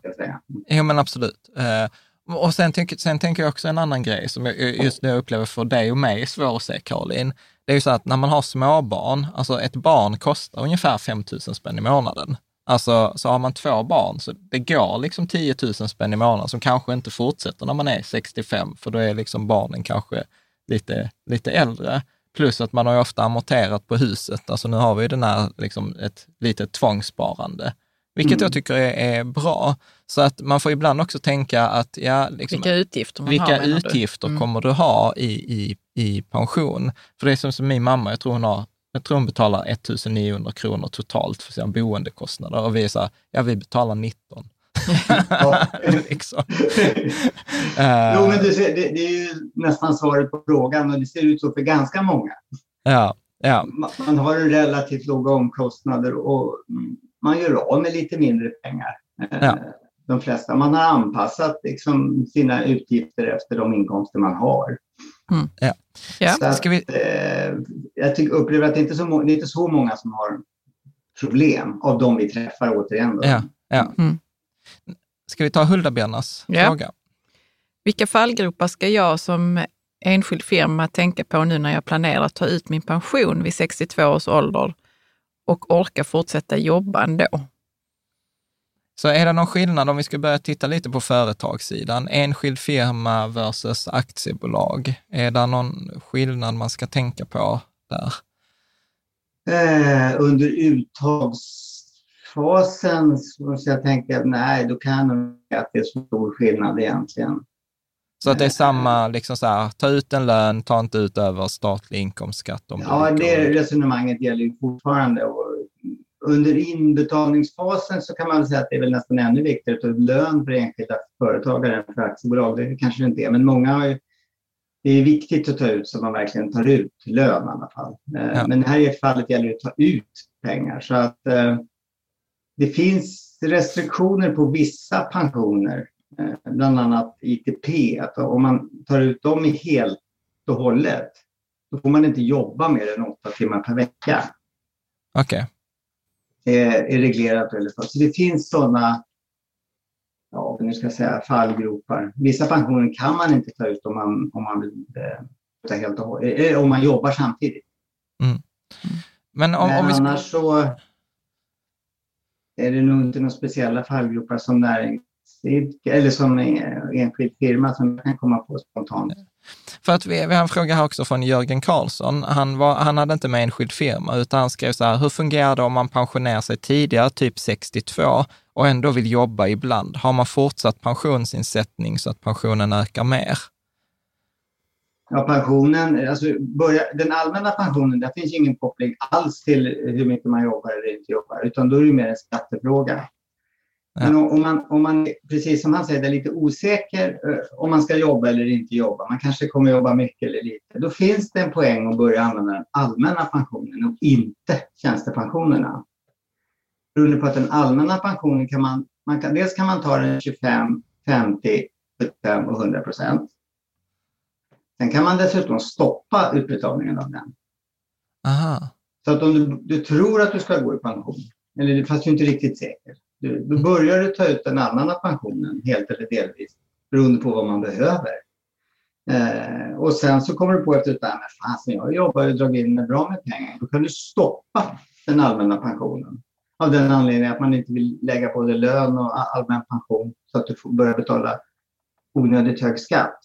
Speaker 3: Jag
Speaker 2: men absolut. Eh, och sen, tänk, sen tänker jag också en annan grej som jag just nu upplever för dig och mig är svår att se, Caroline. Det är ju så att när man har småbarn, alltså ett barn kostar ungefär 5 000 spänn i månaden. Alltså, så har man två barn, så det går liksom 10 000 spänn i månaden som kanske inte fortsätter när man är 65, för då är liksom barnen kanske lite, lite äldre. Plus att man har ju ofta amorterat på huset. Alltså nu har vi ju den här, liksom ett litet tvångssparande, vilket jag tycker är, är bra. Så att man får ibland också tänka att, ja, liksom,
Speaker 4: Vilka utgifter man
Speaker 2: vilka
Speaker 4: har menar du?
Speaker 2: utgifter
Speaker 4: Mm.
Speaker 2: kommer du ha i, i, i pension? För det är som, som min mamma, jag tror hon har jag tror hon betalar 1900 kronor totalt för sina boendekostnader och vi är så här, ja vi betalar 19.
Speaker 3: Ja.
Speaker 2: liksom. Eh,
Speaker 3: Jo, men du ser, det, det är ju nästan svaret på frågan och det ser ut så för ganska många.
Speaker 2: ja, ja,
Speaker 3: Man, man har en relativt låga omkostnader och mm, man gör av med lite mindre pengar. Eh,
Speaker 2: Ja.
Speaker 3: De flesta. Man har anpassat liksom sina utgifter efter de inkomster man har.
Speaker 4: Ja.
Speaker 3: Så att,
Speaker 2: Ska vi-
Speaker 3: eh, jag tycker, upplever att det inte är så, det är inte så många som har problem av de vi träffar återigen. Då.
Speaker 2: ja, ja.
Speaker 4: Mm.
Speaker 2: Ska vi ta Hulda-Björnas
Speaker 4: Ja.
Speaker 2: fråga?
Speaker 4: Vilka fallgropar ska jag som enskild firma tänka på nu när jag planerar att ta ut min pension vid 62 års ålder och orka fortsätta jobba ändå?
Speaker 2: Så är det någon skillnad om vi ska börja titta lite på företagssidan, enskild firma versus aktiebolag? Är det någon skillnad man ska tänka på där?
Speaker 3: Eh, under uttagsfasen så jag tänka att nej, då kan jag att det är så stor skillnad egentligen.
Speaker 2: Så att det är samma, liksom så här, ta ut en lön, ta inte ut över statlig inkomstskatt. Om
Speaker 3: Ja, det resonemanget gäller ju fortfarande. Och under inbetalningsfasen så kan man väl säga att det är väl nästan ännu viktigare att ta ut lön för enskilda företagare än för aktiebolag. Det kanske det inte är, men många har ju det är viktigt att ta ut så man verkligen tar ut lön i alla fall. Eh,
Speaker 2: Ja.
Speaker 3: Men här i fallet gäller det att ta ut pengar. Så att eh, det finns restriktioner på vissa pensioner, eh, bland annat ITP. Att om man tar ut dem i helt och hållet, då får man inte jobba mer än åtta timmar per vecka.
Speaker 2: Okej,
Speaker 3: är, är reglerat. Eller så. så det finns sådana ja, nu ska jag säga, fallgropar. Vissa pensioner kan man inte ta ut om man, om man vill eh, helt och hållet, eh, om man jobbar samtidigt.
Speaker 2: men om,
Speaker 3: Men
Speaker 2: om
Speaker 3: annars så är det nog inte några speciella fallgropar som näringsidkare eller som eh, enskild firma som jag kan komma på spontant.
Speaker 2: För att vi, vi har en fråga här också från Jörgen Karlsson. Han, var, han hade inte med enskild firma, utan han skrev så här, hur fungerar det om man pensionerar sig tidigare, typ 62, och ändå vill jobba ibland? Har man fortsatt pensionsinsättning så att pensionen ökar mer?
Speaker 3: Ja, pensionen, alltså börja, den allmänna pensionen, där finns ingen koppling alls till hur mycket man jobbar eller inte jobbar, utan då är det mer en skattefråga. Men om, om, man, om man, precis som han säger, är lite osäker eh, om man ska jobba eller inte jobba, man kanske kommer jobba mycket eller lite, då finns det en poäng att börja använda den allmänna pensionen och inte tjänstepensionerna. Beroende på att den allmänna pensionen kan man, man kan, dels kan man ta den 25, 50, 75 och 100 procent. Sen kan man dessutom stoppa utbetalningen av den.
Speaker 2: Aha.
Speaker 3: Så att om du, du tror att du ska gå i pension, eller fast du är inte riktigt säker, du, då börjar du ta ut den allmänna pensionen helt eller delvis beroende på vad man behöver. Eh, och sen så kommer du på efter ett tag, men fasen jag jobbar och dragit in med bra med pengar. Då kan du stoppa den allmänna pensionen. Av den anledningen att man inte vill lägga både lön och allmän pension så att du får börja betala onödigt hög skatt.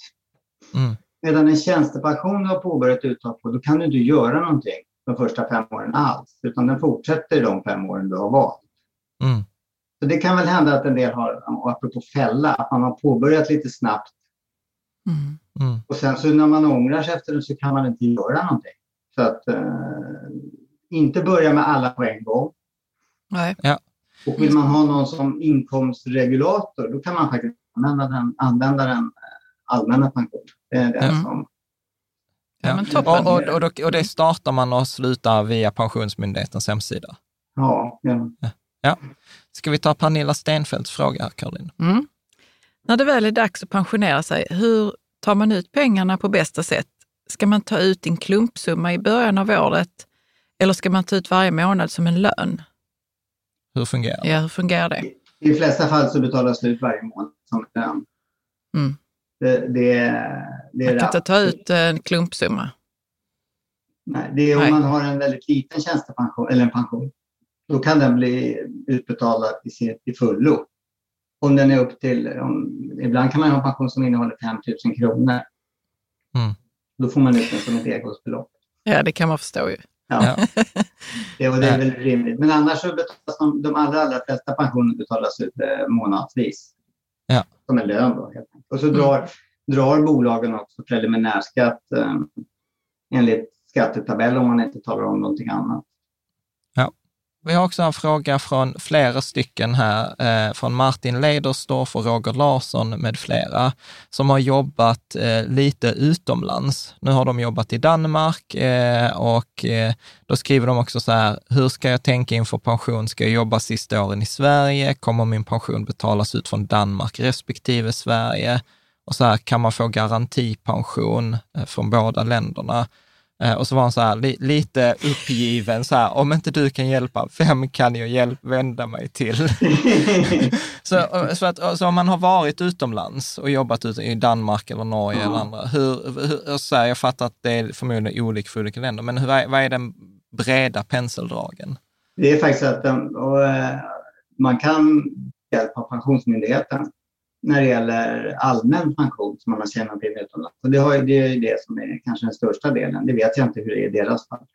Speaker 2: Mm.
Speaker 3: Medan en tjänstepension du har påbörjat uttag på, då kan du inte göra någonting de första fem åren alls, utan den fortsätter de fem åren du har valt.
Speaker 2: Mm.
Speaker 3: Så det kan väl hända att en del har, apropå fälla, att man har påbörjat lite snabbt
Speaker 4: Mm.
Speaker 2: Mm.
Speaker 3: och sen så när man ångrar sig efter det så kan man inte göra någonting. Så att eh, inte börja med alla på en gång.
Speaker 4: Nej.
Speaker 3: Och vill man ha någon som inkomstregulator, då kan man faktiskt använda den, använda den eh, allmänna pensionen. Det är
Speaker 4: Mm.
Speaker 3: som
Speaker 4: Ja, men toppen.
Speaker 2: Och, och, och, då- och det startar man och slutar via Pensionsmyndighetens hemsida.
Speaker 3: Ja, ja.
Speaker 2: Ja. Ska vi ta Pernilla Stenfeldts fråga här, Caroline?
Speaker 4: Mm. När det väl är dags att pensionera sig, hur tar man ut pengarna på bästa sätt? Ska man ta ut en klumpsumma i början av året eller ska man ta ut varje månad som en lön?
Speaker 2: Hur fungerar det?
Speaker 4: Ja, hur fungerar det?
Speaker 3: I de flesta fall så betalas det ut varje månad som lön.
Speaker 4: Mm.
Speaker 3: Det, det, är- det
Speaker 4: Man kan inte ta ut en klumpsumma.
Speaker 3: Nej, det är om
Speaker 4: Nej.
Speaker 3: man har en väldigt liten tjänstepension eller en pension. Då kan den bli utbetalad i sin till fullo. Om den är upp till, om, ibland kan man ha en pension som innehåller 5 000 kronor.
Speaker 2: Mm.
Speaker 3: Då får man ut den som ett engångsbelopp.
Speaker 4: Ja, det kan man förstå ju.
Speaker 3: Ja.
Speaker 2: Ja.
Speaker 3: Det, och det är väl rimligt. Men annars så betalas de, de allra, allra flesta pensioner betalas ut eh, månadsvis.
Speaker 2: Ja.
Speaker 3: Som en lön då. Helt enkelt. Och så
Speaker 4: Mm.
Speaker 3: drar, drar bolagen också preliminärskatt eh, enligt skattetabell om man inte talar om någonting annat.
Speaker 2: Vi har också en fråga från flera stycken här, eh, från Martin Lederstorff och Roger Larsson med flera, som har jobbat eh, lite utomlands. Nu har de jobbat i Danmark eh, och eh, då skriver de också så här, hur ska jag tänka inför pension? Ska jag jobba sista åren i Sverige? Kommer min pension betalas ut från Danmark respektive Sverige? Och så här, kan man få garantipension eh, från båda länderna? Eh, Och så var han så här, li, lite uppgiven, så här, om inte du kan hjälpa, vem kan jag hjälp, vända mig till? så, så, att, så om man har varit utomlands och jobbat ut i Danmark eller Norge eller andra, hur, hur, så här, jag fattar att det är förmodligen olika för olika länder, men hur, vad är- den breda penseldragen?
Speaker 3: Det är faktiskt att de, och, eh, man kan hjälp av Pensionsmyndigheten när det gäller allmän pension som man har tjänat in utomlands. Och det, har, det är det som är kanske den största delen. Det vet jag inte hur det är i deras fall.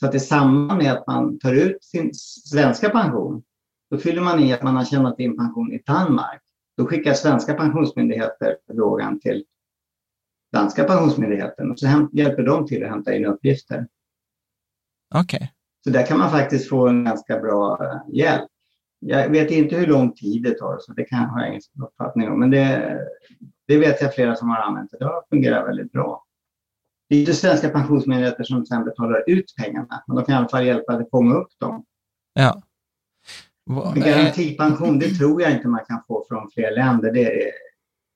Speaker 3: Så att i samband med att man tar ut sin svenska pension, då fyller man i att man har tjänat in pension i Danmark. Då skickar svenska pensionsmyndigheter frågan till danska pensionsmyndigheten och så hjälper de till att hämta in uppgifter.
Speaker 2: Okej. Okay.
Speaker 3: Så där kan man faktiskt få en ganska bra eh, hjälp. Jag vet inte hur lång tid det tar, så det kan jag ha ingen uppfattning om. Men det, det vet jag flera som har använt det. Det har fungerat väldigt bra. Det är inte svenska pensionsmyndigheter som sen betalar ut pengarna, men de kan i alla fall hjälpa att fånga upp dem.
Speaker 2: Ja.
Speaker 3: Men garantipension, det tror jag inte man kan få från fler länder. Det,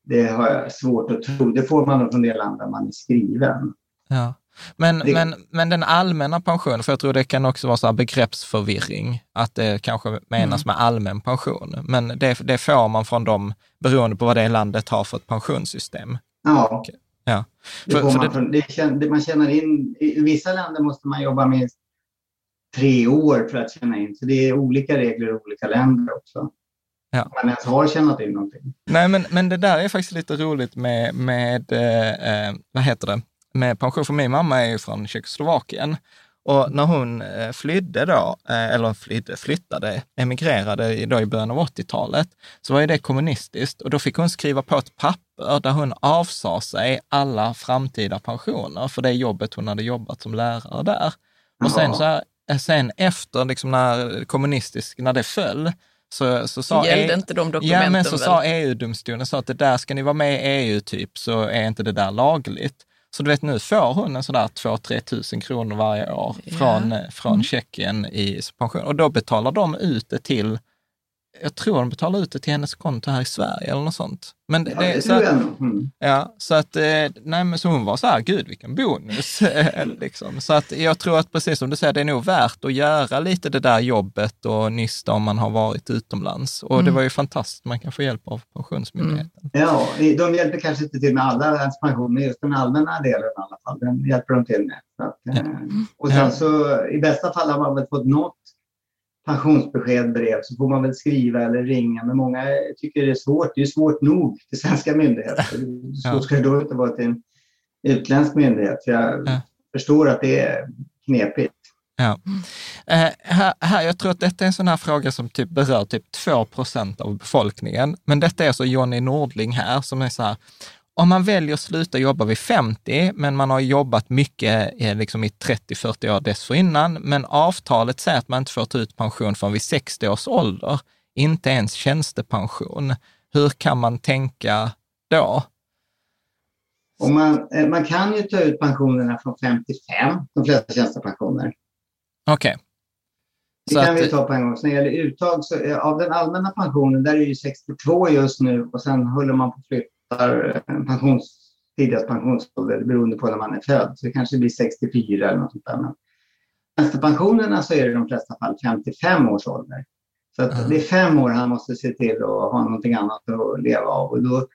Speaker 3: det har jag svårt att tro. Det får man från det land där man är skriven.
Speaker 2: Ja. Men, det... men, men den allmänna pensionen, för jag tror det kan också vara så här begreppsförvirring, att det kanske menas mm. med allmän pension. Men det, det får man från dem beroende på vad det landet har för ett pensionssystem.
Speaker 3: Ja.
Speaker 2: ja.
Speaker 3: För, det man, för det, det, man tjänar in, I vissa länder måste man jobba minst tre år för att tjäna in, så det är olika regler i olika länder också. Ja. Man ens har tjänat in någonting.
Speaker 2: Nej, men, men det där är faktiskt lite roligt med, med eh, eh vad heter det, med pension, för min mamma är ju från Tjeckoslovakien. Och när hon eh, flydde då, eh, eller flydde, flyttade, emigrerade då i början av 80-talet, så var ju det kommunistiskt och då fick hon skriva på ett papper där hon avsade sig alla framtida pensioner för det jobbet hon hade jobbat som lärare där. Och sen, så här, eh, sen efter, liksom när kommunistisk, när det föll, så, så sa
Speaker 4: gällde e inte de dokumenten
Speaker 2: Ja, men så
Speaker 4: väl?
Speaker 2: sa EU-domstolen så att det där, ska ni vara med i EU typ, så är inte det där lagligt. Så du vet, nu får hon en sådär 2-3 tusen kronor varje år från, eh, från mm. Tjeckien i pension. Och då betalar de ut det till jag tror de betalar ut det till hennes konto här i Sverige eller något sånt. Men det, ja, det, så, att, mm. ja, så att, eh, nej men så hon var så här, gud vilken bonus. liksom. Så att jag tror att precis som du säger, det är nog värt att göra lite det där jobbet och nysta om man har varit utomlands. Och mm. det var ju fantastiskt, man kan få hjälp av Pensionsmyndigheten.
Speaker 3: Mm. Ja, de hjälper kanske inte till med alla ens pensioner, just den allmänna delen i alla fall, den hjälper de till med. Att, ja. Eh, och sen så i bästa fall har man väl fått något pensionsbesked, brev, så får man väl skriva eller ringa. Men många tycker det är svårt. Det är svårt nog till svenska myndigheter. Så ja. ska det då inte vara till en utländsk myndighet. Jag ja. förstår att det är knepigt.
Speaker 2: Ja. Eh, här, här, jag tror att detta är en sån här fråga som typ berör typ 2 procent av befolkningen. Men detta är alltså Jonny Nordling här som är så här, om man väljer att sluta jobba vid 50, men man har jobbat mycket eh, liksom i 30-40 år dessförinnan, men avtalet säger att man inte får ta ut pension förrän vid 60 års ålder, inte ens tjänstepension. Hur kan man tänka då?
Speaker 3: Och man, eh, man kan ju ta ut pensionerna från 55, de flesta tjänstepensioner.
Speaker 2: Okej. Okay.
Speaker 3: Det kan att, vi ta på en gång. Så när det gäller uttag så, eh, av den allmänna pensionen, där är det ju 62 just nu och sen håller man på att flytta startar pensions, tidigast pensionsålder beroende på när man är född. Så det kanske blir 64 eller något sånt där. Men tjänstepensionerna så är det i de flesta fall 55 års ålder. Så att det är fem år han måste se till att ha någonting annat att leva av. Och då,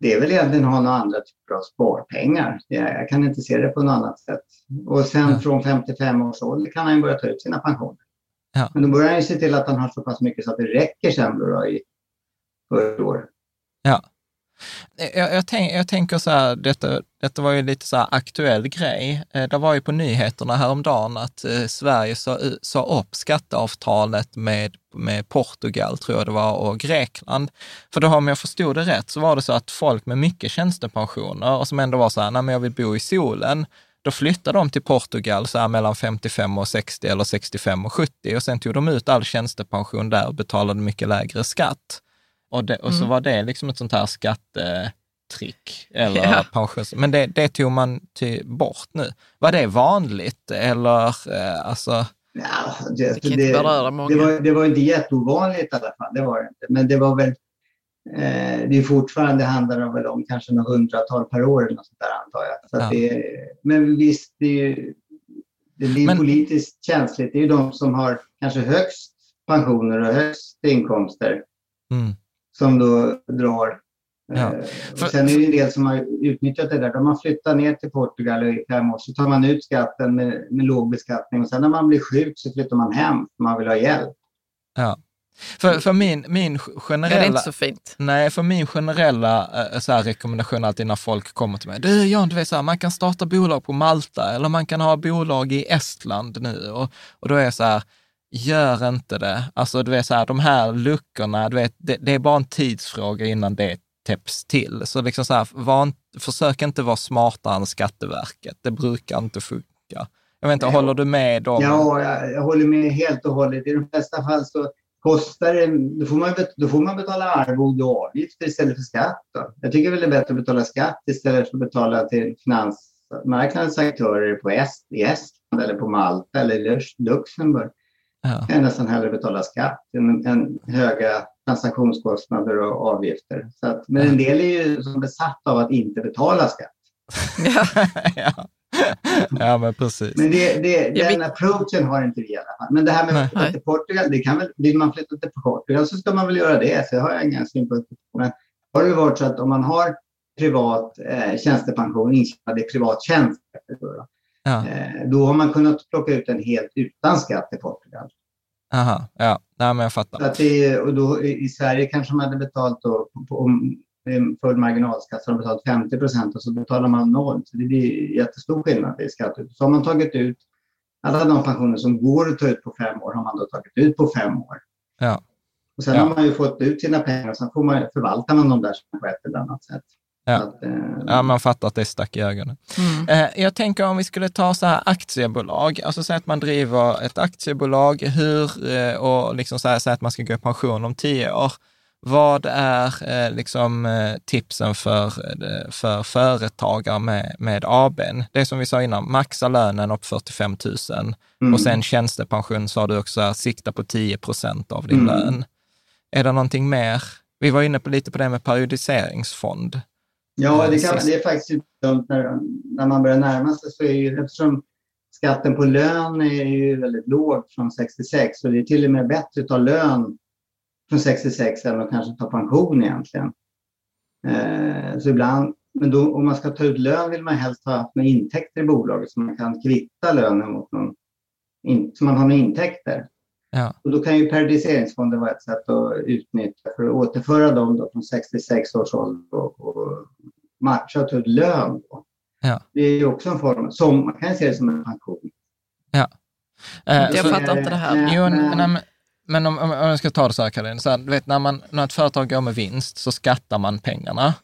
Speaker 3: det är väl egentligen att ha några andra typer av sparpengar. Jag kan inte se det på något annat sätt. Och sen mm. från 55 års ålder kan han börja ta ut sina pensioner. Ja. Men då börjar han se till att han har så pass mycket så att det räcker sen då, i 40 år.
Speaker 2: Ja. Jag, jag, tänk, jag, tänker så här, detta, detta var ju lite så här aktuell grej. Eh, det var ju på nyheterna häromdagen att eh, Sverige sa, eh, sa upp skatteavtalet med, med Portugal, tror jag det var, och Grekland. För då om jag förstod det rätt så var det så att folk med mycket tjänstepensioner och som ändå var så här, nej men jag vill bo i solen, då flyttade de till Portugal så här mellan 55 och 60 eller 65 och 70 och sen tog de ut all tjänstepension där och betalade mycket lägre skatt. Och, det, och så mm. var det liksom ett sånt här skattetrick. Eller ja. pensions... Men det, det tog man till bort nu. Var det vanligt eller eh, alltså?
Speaker 3: Ja, det, det, det, det, var, det var inte jätteovanligt i alla fall, det var det inte. Men det var väl, eh, det är fortfarande handlar det väl om kanske några hundratal per år eller något sånt där antar jag. Så ja. det, men visst, det, är, det blir men, politiskt känsligt. Det är ju de som har kanske högst pensioner och högst inkomster. Mm som då drar. Ja. Eh, för, sen är det en del som har utnyttjat det där. De har flyttat ner till Portugal i fem år, så tar man ut skatten med, med låg beskattning och sen när man blir sjuk så flyttar man hem för man vill ha hjälp.
Speaker 2: Ja. För, för min, min generella...
Speaker 4: Ja, det är inte så fint.
Speaker 2: Nej, för min generella eh, så här, rekommendation alltid när folk kommer till mig, du Jan, du vet så här, man kan starta bolag på Malta eller man kan ha bolag i Estland nu. Och, och då är jag så här, gör inte det. Alltså du vet så här, de här luckorna, du vet, det, det är bara en tidsfråga innan det täpps till. Så liksom så här, var, försök inte vara smartare än Skatteverket. Det brukar inte funka. Jag vet inte,
Speaker 3: Nej.
Speaker 2: håller du med dem?
Speaker 3: Ja, jag, jag håller med helt och hållet. I de flesta fall så kostar det, då får man, då får man betala arvode och avgifter istället för skatt. Då. Jag tycker väl det är bättre att betala skatt istället för att betala till finansmarknadens aktörer på Est, i Estland eller på Malta eller Luxemburg.
Speaker 2: Ja.
Speaker 3: Jag nästan hellre betala skatt än, än höga transaktionskostnader och avgifter. Så att, men en del är ju som besatt av att inte betala skatt.
Speaker 4: Ja.
Speaker 2: ja. ja, men precis.
Speaker 3: Men det, det, den approachen har inte vi i alla fall. Men det här med att flytta till Portugal, det kan väl, vill man flytta till Portugal så ska man väl göra det. Så det har jag inga synpunkter på. Men har det varit så att om man har privat eh, tjänstepension intjänad i privat tjänst,
Speaker 2: Ja.
Speaker 3: eh, då har man kunnat plocka ut den helt utan skatt i Portugal.
Speaker 2: Aha, ja. Nej, men jag fattar.
Speaker 3: att det, och då, i, Sverige kanske man hade betalt då, om är full marginalskatt så har man betalat 50 procent och så betalar man noll. Så det blir jättestor skillnad i skatt. Så har man tagit ut alla de pensioner som går att ta ut på fem år har man då tagit ut på fem år.
Speaker 2: Ja.
Speaker 3: Och sen
Speaker 2: Ja.
Speaker 3: har man ju fått ut sina pengar och sen får man, förvaltar man dem där på ett eller annat sätt.
Speaker 2: Ja.
Speaker 3: Att, eh,
Speaker 2: Ja, man fattar att det stack i ögonen.
Speaker 4: Mm.
Speaker 2: Eh, Jag tänker om vi skulle ta så här aktiebolag, alltså säga att man driver ett aktiebolag hur, eh, och liksom så här, säga att man ska gå i pension om tio år. Vad är eh, liksom eh, tipsen för, eh, för företagare med, med ABn? Det som vi sa innan, maxa lönen upp 45 000
Speaker 3: mm.
Speaker 2: och sen tjänstepension sa du också, här, sikta på 10 procent av din
Speaker 3: Mm.
Speaker 2: lön. Är det någonting mer? Vi var inne på lite på det med periodiseringsfond.
Speaker 3: Ja, det, kan, det är faktiskt dumt när, när man börjar närma sig. Så är ju, eftersom skatten på lön är ju väldigt låg från 66 så det är till och med bättre att ta lön från 66 än att kanske ta pension egentligen. Eh, så ibland, men då, om man ska ta ut lön vill man helst ha haft några intäkter i bolaget så man kan kvitta lönen mot någon, in, så man har några intäkter.
Speaker 2: Ja.
Speaker 3: Och då kan ju periodiseringsfonder vara ett sätt att utnyttja för att återföra dem då från 66 års ålder och, och matcha ut lön. Då.
Speaker 2: Ja.
Speaker 3: Det är ju också en form, som man kan se det som en pension.
Speaker 2: Eh,
Speaker 4: Jag
Speaker 2: så-
Speaker 4: fattar inte det här.
Speaker 3: Nej,
Speaker 2: Jo,
Speaker 3: nej.
Speaker 2: nej, men, men om, om jag ska ta det så här, Karin, så här, du vet, när, man, när ett företag går med vinst så skattar man pengarna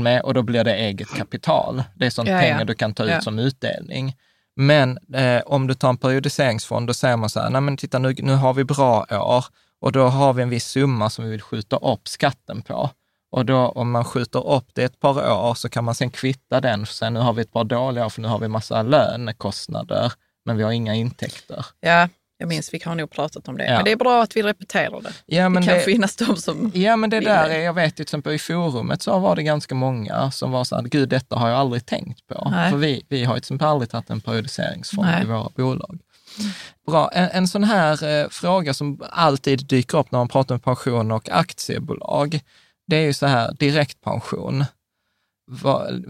Speaker 2: med? och då blir det eget kapital. Det är sånt
Speaker 4: Ja, ja.
Speaker 2: pengar du kan ta ut
Speaker 4: Ja.
Speaker 2: som utdelning. Men eh, om du tar en periodiseringsfond, då säger man så här, nej men titta nu, nu har vi bra år och då har vi en viss summa som vi vill skjuta upp skatten på. Och då om man skjuter upp det ett par år så kan man sen kvitta den, för sen nu har vi ett par dåliga år för nu har vi massa lönekostnader, men vi har inga intäkter.
Speaker 4: Ja, jag minns, vi har nog pratat om det.
Speaker 2: Ja.
Speaker 4: Men det är bra att vi repeterar det.
Speaker 2: Ja, men
Speaker 4: det kan
Speaker 2: det-
Speaker 4: finnas de som...
Speaker 2: Ja, men det där är, jag vet ju till exempel i forumet så var det ganska många som var så här, gud detta har jag aldrig tänkt på.
Speaker 4: Nej.
Speaker 2: För vi, vi har ju till exempel aldrig tagit en periodiseringsfond
Speaker 4: Nej.
Speaker 2: i våra bolag. Bra, en, en sån här eh, fråga som alltid dyker upp när man pratar om pension och aktiebolag, det är ju så här, direktpension. Vad,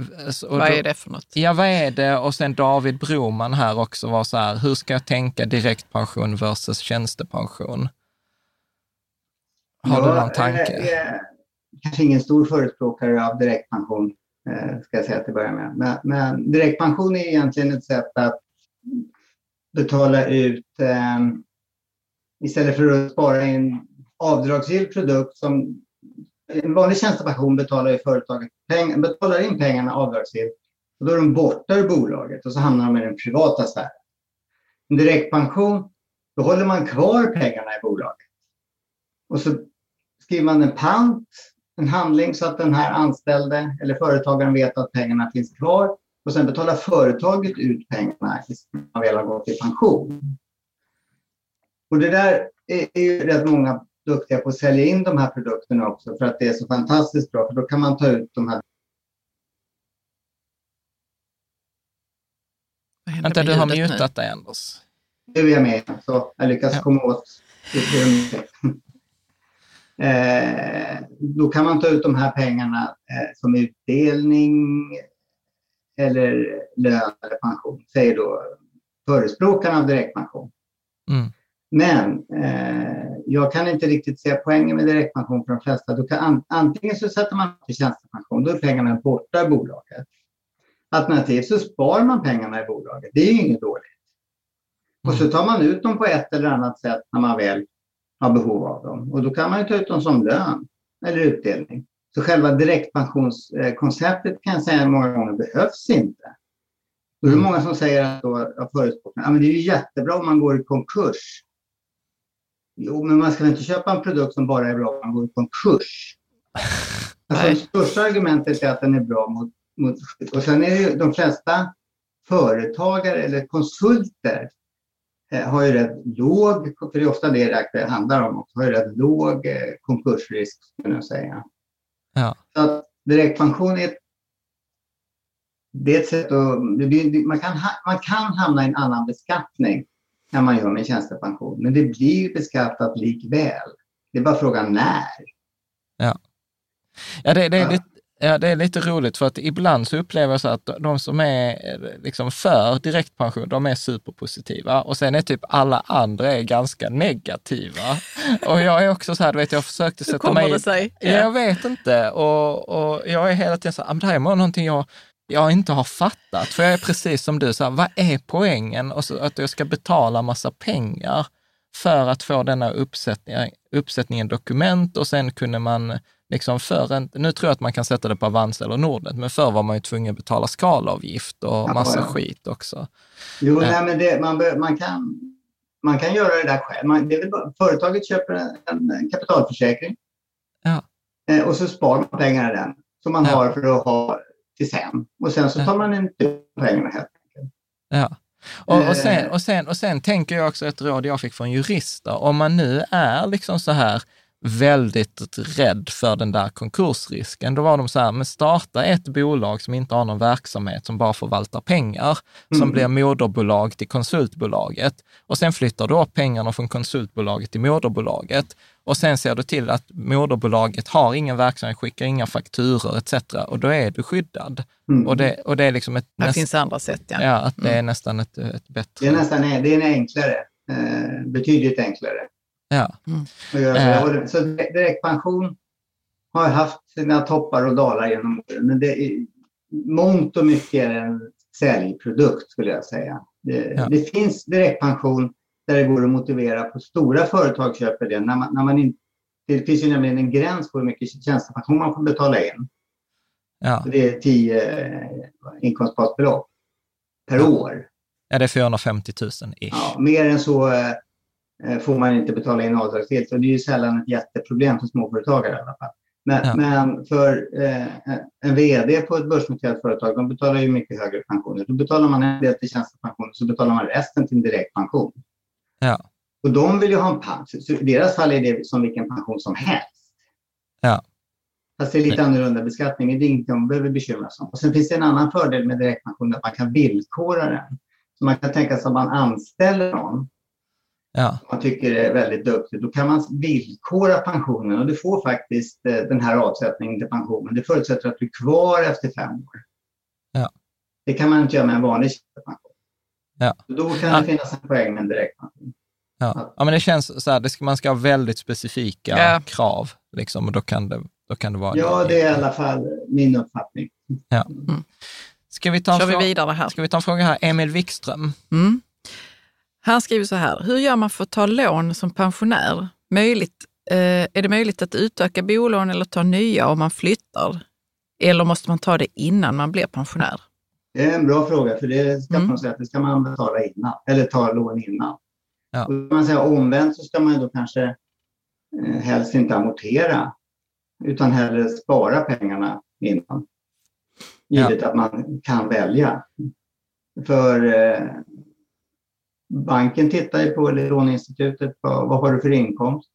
Speaker 2: och
Speaker 4: Vad
Speaker 2: då-
Speaker 4: är det för något?
Speaker 2: Ja, vad är det? Och sen David Broman här också var så här, hur ska jag tänka direktpension versus tjänstepension? Har du
Speaker 3: Jag
Speaker 2: någon tanke?
Speaker 3: är kanske ingen stor förespråkare av direktpension, eh, ska jag säga till att börja med. Men, men direktpension är egentligen ett sätt att betala ut, eh, istället för att spara i en avdragsgill produkt som en vanlig tjänstepension betalar ju företaget peng, betalar in pengarna avdragsgillt och då är de borta ur bolaget och så hamnar de i den privata sfären. En direktpension, då håller man kvar pengarna i bolaget. Och så skriver man en pant, en handling så att den här anställde eller företagaren vet att pengarna finns kvar. Och sen betalar företaget ut pengarna när man väl har gått i pension. Och det där är, är ju rätt många duktiga på att sälja in de här produkterna också för att det är så fantastiskt bra. För då kan man ta ut de här
Speaker 2: Vänta, du har mutat dig Anders.
Speaker 3: Nu är jag med. Så jag lyckas
Speaker 2: Ja.
Speaker 3: komma åt eh, Då kan man ta ut de här pengarna eh, som utdelning eller lön eller pension, säger då förespråkarna av direktpension.
Speaker 2: Mm.
Speaker 3: Men eh, jag kan inte riktigt se poängen med direktpension för de flesta. Du kan, antingen så sätter man till tjänstepension, då är pengarna borta i bolaget. Alternativt så sparar man pengarna i bolaget. Det är ju inget dåligt. Och så tar man ut dem på ett eller annat sätt när man väl har behov av dem. Och då kan man ju ta ut dem som lön eller utdelning. Så själva direktpensionskonceptet kan jag säga många gånger behövs inte. Då är det många som säger att då, jag förespråkar, ja, men det är ju jättebra om man går i konkurs. Jo, men man ska inte köpa en produkt som bara är bra om man går i konkurs. Alltså, det största argumentet är att den är bra mot, mot... Och sen är det ju de flesta företagare eller konsulter eh, har ju rätt låg, för det är ofta det det handlar om, har ju rätt låg eh, konkursrisk skulle jag säga.
Speaker 2: Ja.
Speaker 3: Så att direktpension är ett, det är ett sätt att, man, kan, man kan hamna i en annan beskattning när man gör med tjänstepension, men det blir beskattat likväl. Det är bara frågan när.
Speaker 2: Ja, ja det, det är lite, Ja, det är lite roligt för att ibland så upplever jag så att de som är liksom för direktpension, de är superpositiva och sen är typ alla andra är ganska negativa. Och jag är också så här, du vet, jag försökte sätta mig...
Speaker 4: Hur kommer det sig?
Speaker 2: Ja. Jag vet inte och, och jag är hela tiden så här, det här är någonting jag jag inte har fattat. För jag är precis som du, så här, vad är poängen? Och så, att jag ska betala massa pengar för att få denna uppsättning, uppsättningen dokument och sen kunde man liksom för en, nu tror jag att man kan sätta det på Avanza eller Nordnet, men förr var man ju tvungen att betala skalavgift och massa ja, ja. skit också.
Speaker 3: Jo, äh. nej, men det, man, man, kan, man kan göra det där själv. Man, det bara, företaget köper en, en kapitalförsäkring
Speaker 2: ja.
Speaker 3: eh, och så sparar man pengarna i den som man har för att ha till sen. Och sen så tar man inte pengarna helt enkelt.
Speaker 2: Ja. Och, och, sen, eh. och, sen, och sen tänker jag också ett råd jag fick från jurister. Om man nu är liksom så här väldigt rädd för den där konkursrisken. Då var de så här, men starta ett bolag som inte har någon verksamhet, som bara förvaltar pengar, mm. som blir moderbolag till konsultbolaget. Och sen flyttar du upp pengarna från konsultbolaget till moderbolaget. Och sen ser du till att moderbolaget har ingen verksamhet, skickar inga fakturor etc. Och då är du skyddad. Mm. Och, det, och det är liksom ett...
Speaker 4: Det näst, finns andra sätt, ja.
Speaker 2: Ja, att det är mm. nästan ett, ett bättre...
Speaker 3: Det är nästan det är enklare, eh, betydligt enklare.
Speaker 2: Ja.
Speaker 3: Mm. Eh. Så direktpension har haft sina toppar och dalar genom åren. Men det är, mångt och mycket är en säljprodukt skulle jag säga. Det, ja. det, finns direktpension där det går att motivera på stora företag köper det. När man, när man in, det finns ju nämligen en gräns på hur mycket tjänstepension man får betala in.
Speaker 2: Ja.
Speaker 3: Det är 10 eh, inkomstbasbelopp per ja. år.
Speaker 2: Ja, det är 450 000 ish.
Speaker 3: Ja, mer än så eh, Eh, får man inte betala in avdragsgillt. Så det är ju sällan ett jätteproblem för småföretagare i alla fall. Men, ja. men för eh, en VD på ett börsnoterat företag, de betalar ju mycket högre pensioner. Då betalar man en del till tjänstepension så betalar man resten till en direktpension.
Speaker 2: Ja.
Speaker 3: Och de vill ju ha en pension. Så I deras fall är det som vilken pension som helst.
Speaker 2: Ja.
Speaker 3: Fast det är lite annorlunda beskattning, men det är inget de behöver bekymra sig om. Och sen finns det en annan fördel med direktpension, att man kan villkora den. Så man kan tänka sig att man anställer någon
Speaker 2: ja.
Speaker 3: man tycker är väldigt duktig, då kan man villkora pensionen och du får faktiskt eh, den här avsättningen till pensionen. Det förutsätter att du är kvar efter fem år.
Speaker 2: Ja.
Speaker 3: Det kan man inte göra med en vanlig tjänstepension.
Speaker 2: Ja.
Speaker 3: Då kan det finnas en poäng med en direktpension.
Speaker 2: Ja. ja, men det känns så här, det ska, man ska ha väldigt specifika ja. krav, liksom, och då kan, det, då kan det vara...
Speaker 3: Ja, det är i alla fall min uppfattning.
Speaker 2: Ja. Mm. Ska vi ta
Speaker 4: en Kör vi vidare här.
Speaker 2: Ska vi ta en fråga här? Emil Wikström.
Speaker 4: Mm. Han skriver så här, hur gör man för att ta lån som pensionär? Möjligt, eh, är det möjligt att utöka bolån eller ta nya om man flyttar? Eller måste man ta det innan man blir pensionär?
Speaker 3: Det är en bra fråga, för det ska mm. man säga att det ska man betala innan, eller ta lån innan. Ja. Och man säger omvänt så ska man då kanske eh, helst inte amortera, utan hellre spara pengarna innan. Givet ja. att man kan välja. För eh, banken tittar ju på, eller låneinstitutet, på vad har du för inkomst?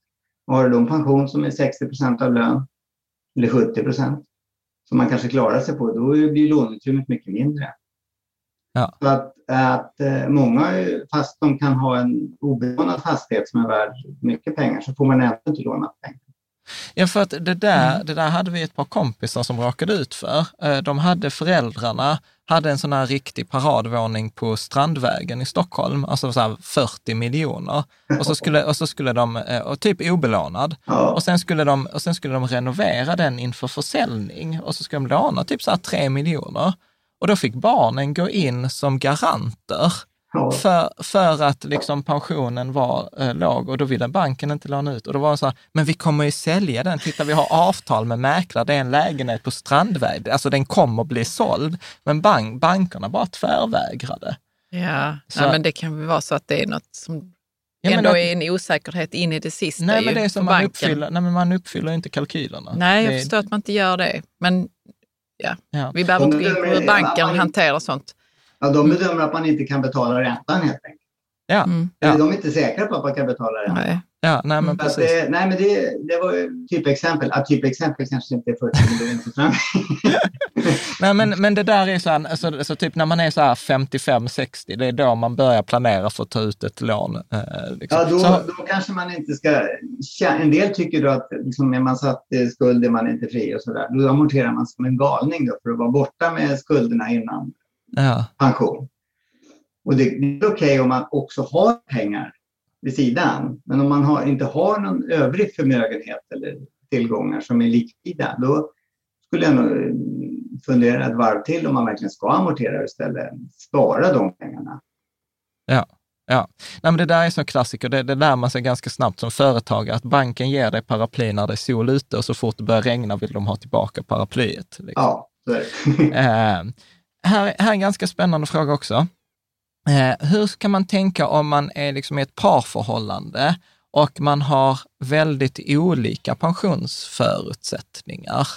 Speaker 3: Har du en pension som är 60 procent av lön, eller 70 procent, som man kanske klarar sig på, då blir låneutrymmet mycket mindre.
Speaker 2: Ja.
Speaker 3: Så att, att eh, många, fast de kan ha en obelånad fastighet som är värd mycket pengar, så får man ändå inte låna pengar.
Speaker 2: Ja, för att det där, det där hade vi ett par kompisar som råkade ut för. Eh, De hade föräldrarna, hade en sån här riktig paradvåning på Strandvägen i Stockholm, alltså så här 40 miljoner. Och så skulle, och så skulle de, eh, och typ obelånad. Och sen, skulle de, och sen skulle de renovera den inför försäljning och så skulle de låna typ så här 3 miljoner. Och då fick barnen gå in som garanter
Speaker 3: Ja.
Speaker 2: för, för att liksom pensionen var eh, låg och då ville banken inte låna ut. Och då var det så här, men vi kommer ju sälja den. Titta, vi har avtal med mäklare. Det är en lägenhet på Strandväg. Alltså den kommer bli såld. Men bank, bankerna bara tvärvägrade.
Speaker 4: Ja,
Speaker 2: Så-
Speaker 4: Nej, men det kan väl vara så att det är något som
Speaker 2: Ja, men
Speaker 4: ändå
Speaker 2: att-
Speaker 4: är en osäkerhet in i det sista
Speaker 2: Nej, men det är som man
Speaker 4: banken.
Speaker 2: uppfyller, nej, men man uppfyller inte kalkylerna.
Speaker 4: Nej, jag
Speaker 2: det,
Speaker 4: förstår att man inte gör det. Men ja,
Speaker 2: Ja.
Speaker 4: vi behöver inte gå in på hur banken hanterar sånt.
Speaker 3: Ja, de bedömer att man inte kan betala räntan helt enkelt.
Speaker 2: Ja,
Speaker 4: Mm.
Speaker 2: ja,
Speaker 3: De är inte säkra på att man kan betala räntan.
Speaker 4: Nej.
Speaker 2: ja, nej men
Speaker 3: Så att
Speaker 2: precis.
Speaker 3: det, nej, men det, det var typexempel. Ja, typexempel kanske inte är 40 miljoner för fram.
Speaker 2: Nej, men, men det där är så här, alltså, alltså typ när man är så här 55-60, det är då man börjar planera för att ta ut ett lån. Eh, liksom.
Speaker 3: Ja, då,
Speaker 2: så,
Speaker 3: då kanske man inte ska... En del tycker då att liksom, är man satt i skuld är man inte fri och sådär. Då amorterar man som en galning då för att vara borta med skulderna innan
Speaker 2: ja,
Speaker 3: pension. Och det, är okej om man också har pengar vid sidan. Men om man har, inte har någon övrig förmögenhet eller tillgångar som är likvida, då skulle jag nog eh, fundera ett varv till om man verkligen ska amortera istället spara de pengarna.
Speaker 2: ja. Ja, Nej, men det där är så klassiker. Det, det lär man sig ganska snabbt som företagare, att banken ger dig paraply när det är sol ute och så fort det börjar regna vill de ha tillbaka paraplyet. Liksom.
Speaker 3: Ja, det.
Speaker 2: Här, här är en ganska spännande fråga också. Eh, hur kan man tänka om man är liksom i ett parförhållande och man har väldigt olika pensionsförutsättningar?